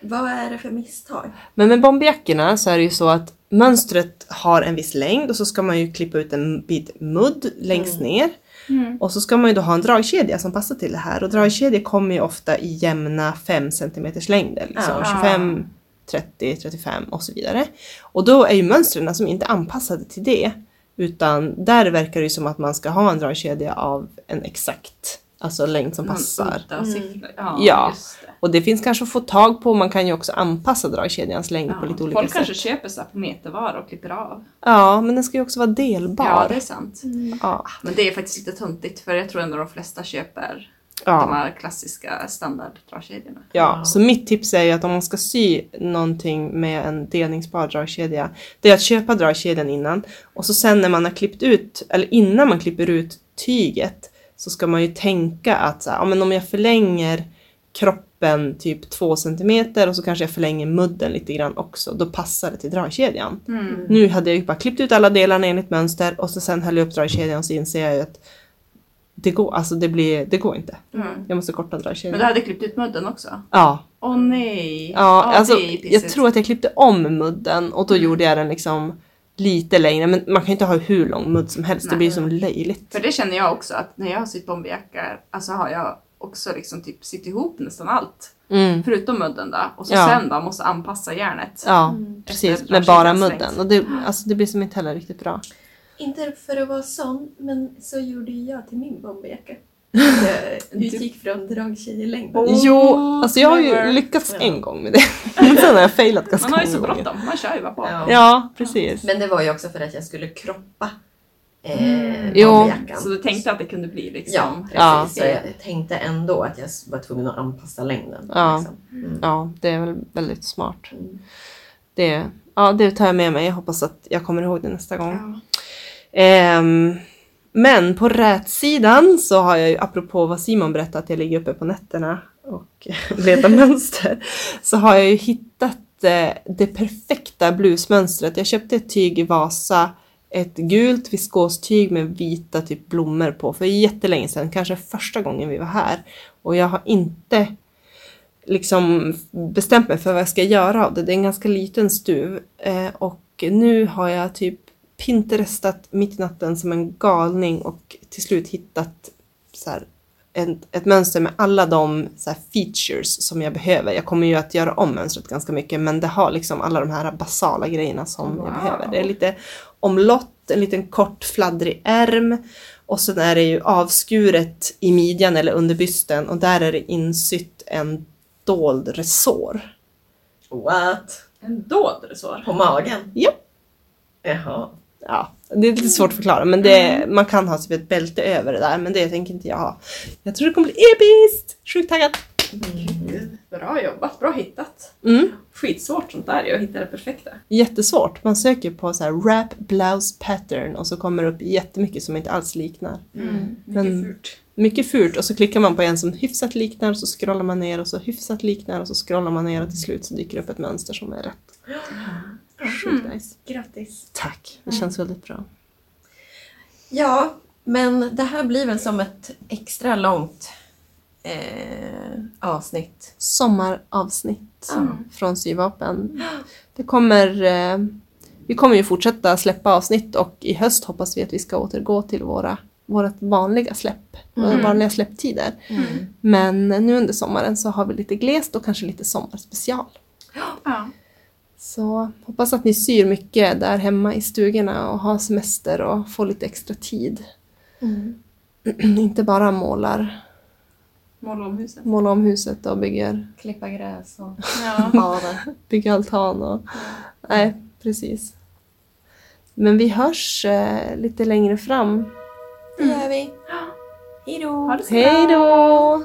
Vad är det för misstag? Men med bomberjackorna så är det ju så att mönstret har en viss längd och så ska man ju klippa ut en bit mudd längst ner. Mm. Och så ska man ju då ha en dragkedja som passar till det här. Och dragkedjor kommer ju ofta i jämna 5 cm längder. Liksom. Ja. 25, 30, 35 och så vidare. Och då är ju mönstren som inte anpassade till det. Utan där verkar det ju som att man ska ha en dragkedja av en exakt alltså längd som passar. Siffror. Ja, Ja. det. Och det finns kanske att få tag på, man kan ju också anpassa dragkedjans längd på Ja. lite olika Folk sätt. kanske köper så på metervara och klipper av. Ja, men den ska ju också vara delbar. Ja, det är sant. ja. Men det är faktiskt lite töntigt för jag tror ändå de flesta köper de Ja. här klassiska standarddragkedjorna. ja, så mitt tips är ju att om man ska sy någonting med en delningsbar dragkedja, det är att köpa dragkedjan innan och så sen när man har klippt ut, eller innan man klipper ut tyget, så ska man ju tänka att så här, ja, men om jag förlänger kroppen typ två centimeter och så kanske jag förlänger mudden lite grann också, då passar det till dragkedjan. Mm. Nu hade jag ju bara klippt ut alla delarna enligt mönster och så sen höll jag upp dragkedjan och så inser jag ju att det går, alltså det blir, det går inte. Mm. Jag måste korta dragkedjan. Men du hade klippt ut mudden också? Ja, Åh nej! ja, alltså är pissigt. jag tror att jag klippte om mudden och då gjorde jag den liksom lite längre. Men man kan ju inte ha hur lång mudd som helst, det Nej. blir ju som löjligt. För det känner jag också att när jag har sytt bomberjackor, alltså har jag också liksom typ sytt ihop nästan allt. Mm. Förutom mudden då. Och så Ja. sen då måste anpassa järnet. Ja, precis. Efter Med bara mudden. Och det, alltså, det blir som inte heller riktigt bra. Inte för att vara sån, men så gjorde ju jag till min bomberjacka. Jag utgick från dragkedjelängden. Oh, jo, alltså jag har ju lyckats Ja. en gång med det. Men [laughs] sen har jag failat ganska Man har ju så många gånger. bråttom, man kör ju bara på. Ja. Ja, precis. Men det var ju också för att jag skulle kroppa eh, Jo. bomberjackan. Så du tänkte att det kunde bli liksom... Ja, precis. Ja. Så jag tänkte ändå att jag var tvungen att anpassa längden. Ja. Liksom. Mm. Ja, det är väl väldigt smart. Mm. Det, ja, det tar jag med mig. Jag hoppas att jag kommer ihåg det nästa gång. Ja. Ehm, men på rätsidan så har jag ju, apropå vad Simon berättade, att jag ligger uppe på nätterna och [laughs] letar mönster, så har jag ju hittat eh, det perfekta blusmönstret. Jag köpte ett tyg i Vasa, ett gult viskostyg med vita typ blommor på för jättelänge sedan, kanske första gången vi var här. Och jag har inte liksom bestämt mig för vad jag ska göra av det. Det är en ganska liten stuv eh, och nu har jag typ pinterestat mitt i natten som en galning och till slut hittat så här, ett, ett mönster med alla de så här, features som jag behöver. Jag kommer ju att göra om mönstret ganska mycket men det har liksom alla de här basala grejerna som jag Wow. behöver. Det är lite omlott, en liten kort fladdrig ärm och sen är det ju avskuret i midjan eller under bysten och där är det insytt en dold resår. What? En dold resår. På magen? Ja. Jaha. Ja, det är lite svårt att förklara men det, man kan ha typ ett bälte över det där men det tänker inte jag ha. Jag tror det kommer bli episkt! Sjukt taggad! Bra jobbat, bra hittat. Mm. skitsvårt sånt där ju, att hitta det perfekta. Jättesvårt. Man söker på så här wrap blouse pattern och så kommer det upp jättemycket som inte alls liknar. Mycket Men- fult. Mycket fult och så klickar man på en som hyfsat liknar och så scrollar man ner och så hyfsat liknar och så scrollar man ner och till slut så dyker det upp ett mönster som är rätt. Sjukt nice. Grattis. Tack, det känns väldigt bra. Ja, men det här blir väl som ett extra långt eh, avsnitt. Sommaravsnitt Ja. från Syvapen. Det kommer, eh, vi kommer ju fortsätta släppa avsnitt och i höst hoppas vi att vi ska återgå till våra vårt vanliga släpp, våra Mm. vanliga släpptider. Men nu under sommaren så har vi lite glest och kanske lite sommarspecial. Ja. Så hoppas att ni syr mycket där hemma i stugorna och har semester och får lite extra tid. [clears throat] Inte bara målar, Måla om huset. målar om huset och bygger, Klippa gräs och Ja. [laughs] bygger altan. Och, nej, precis. Men vi hörs eh, lite längre fram. Det gör vi. Hej då! Hej då!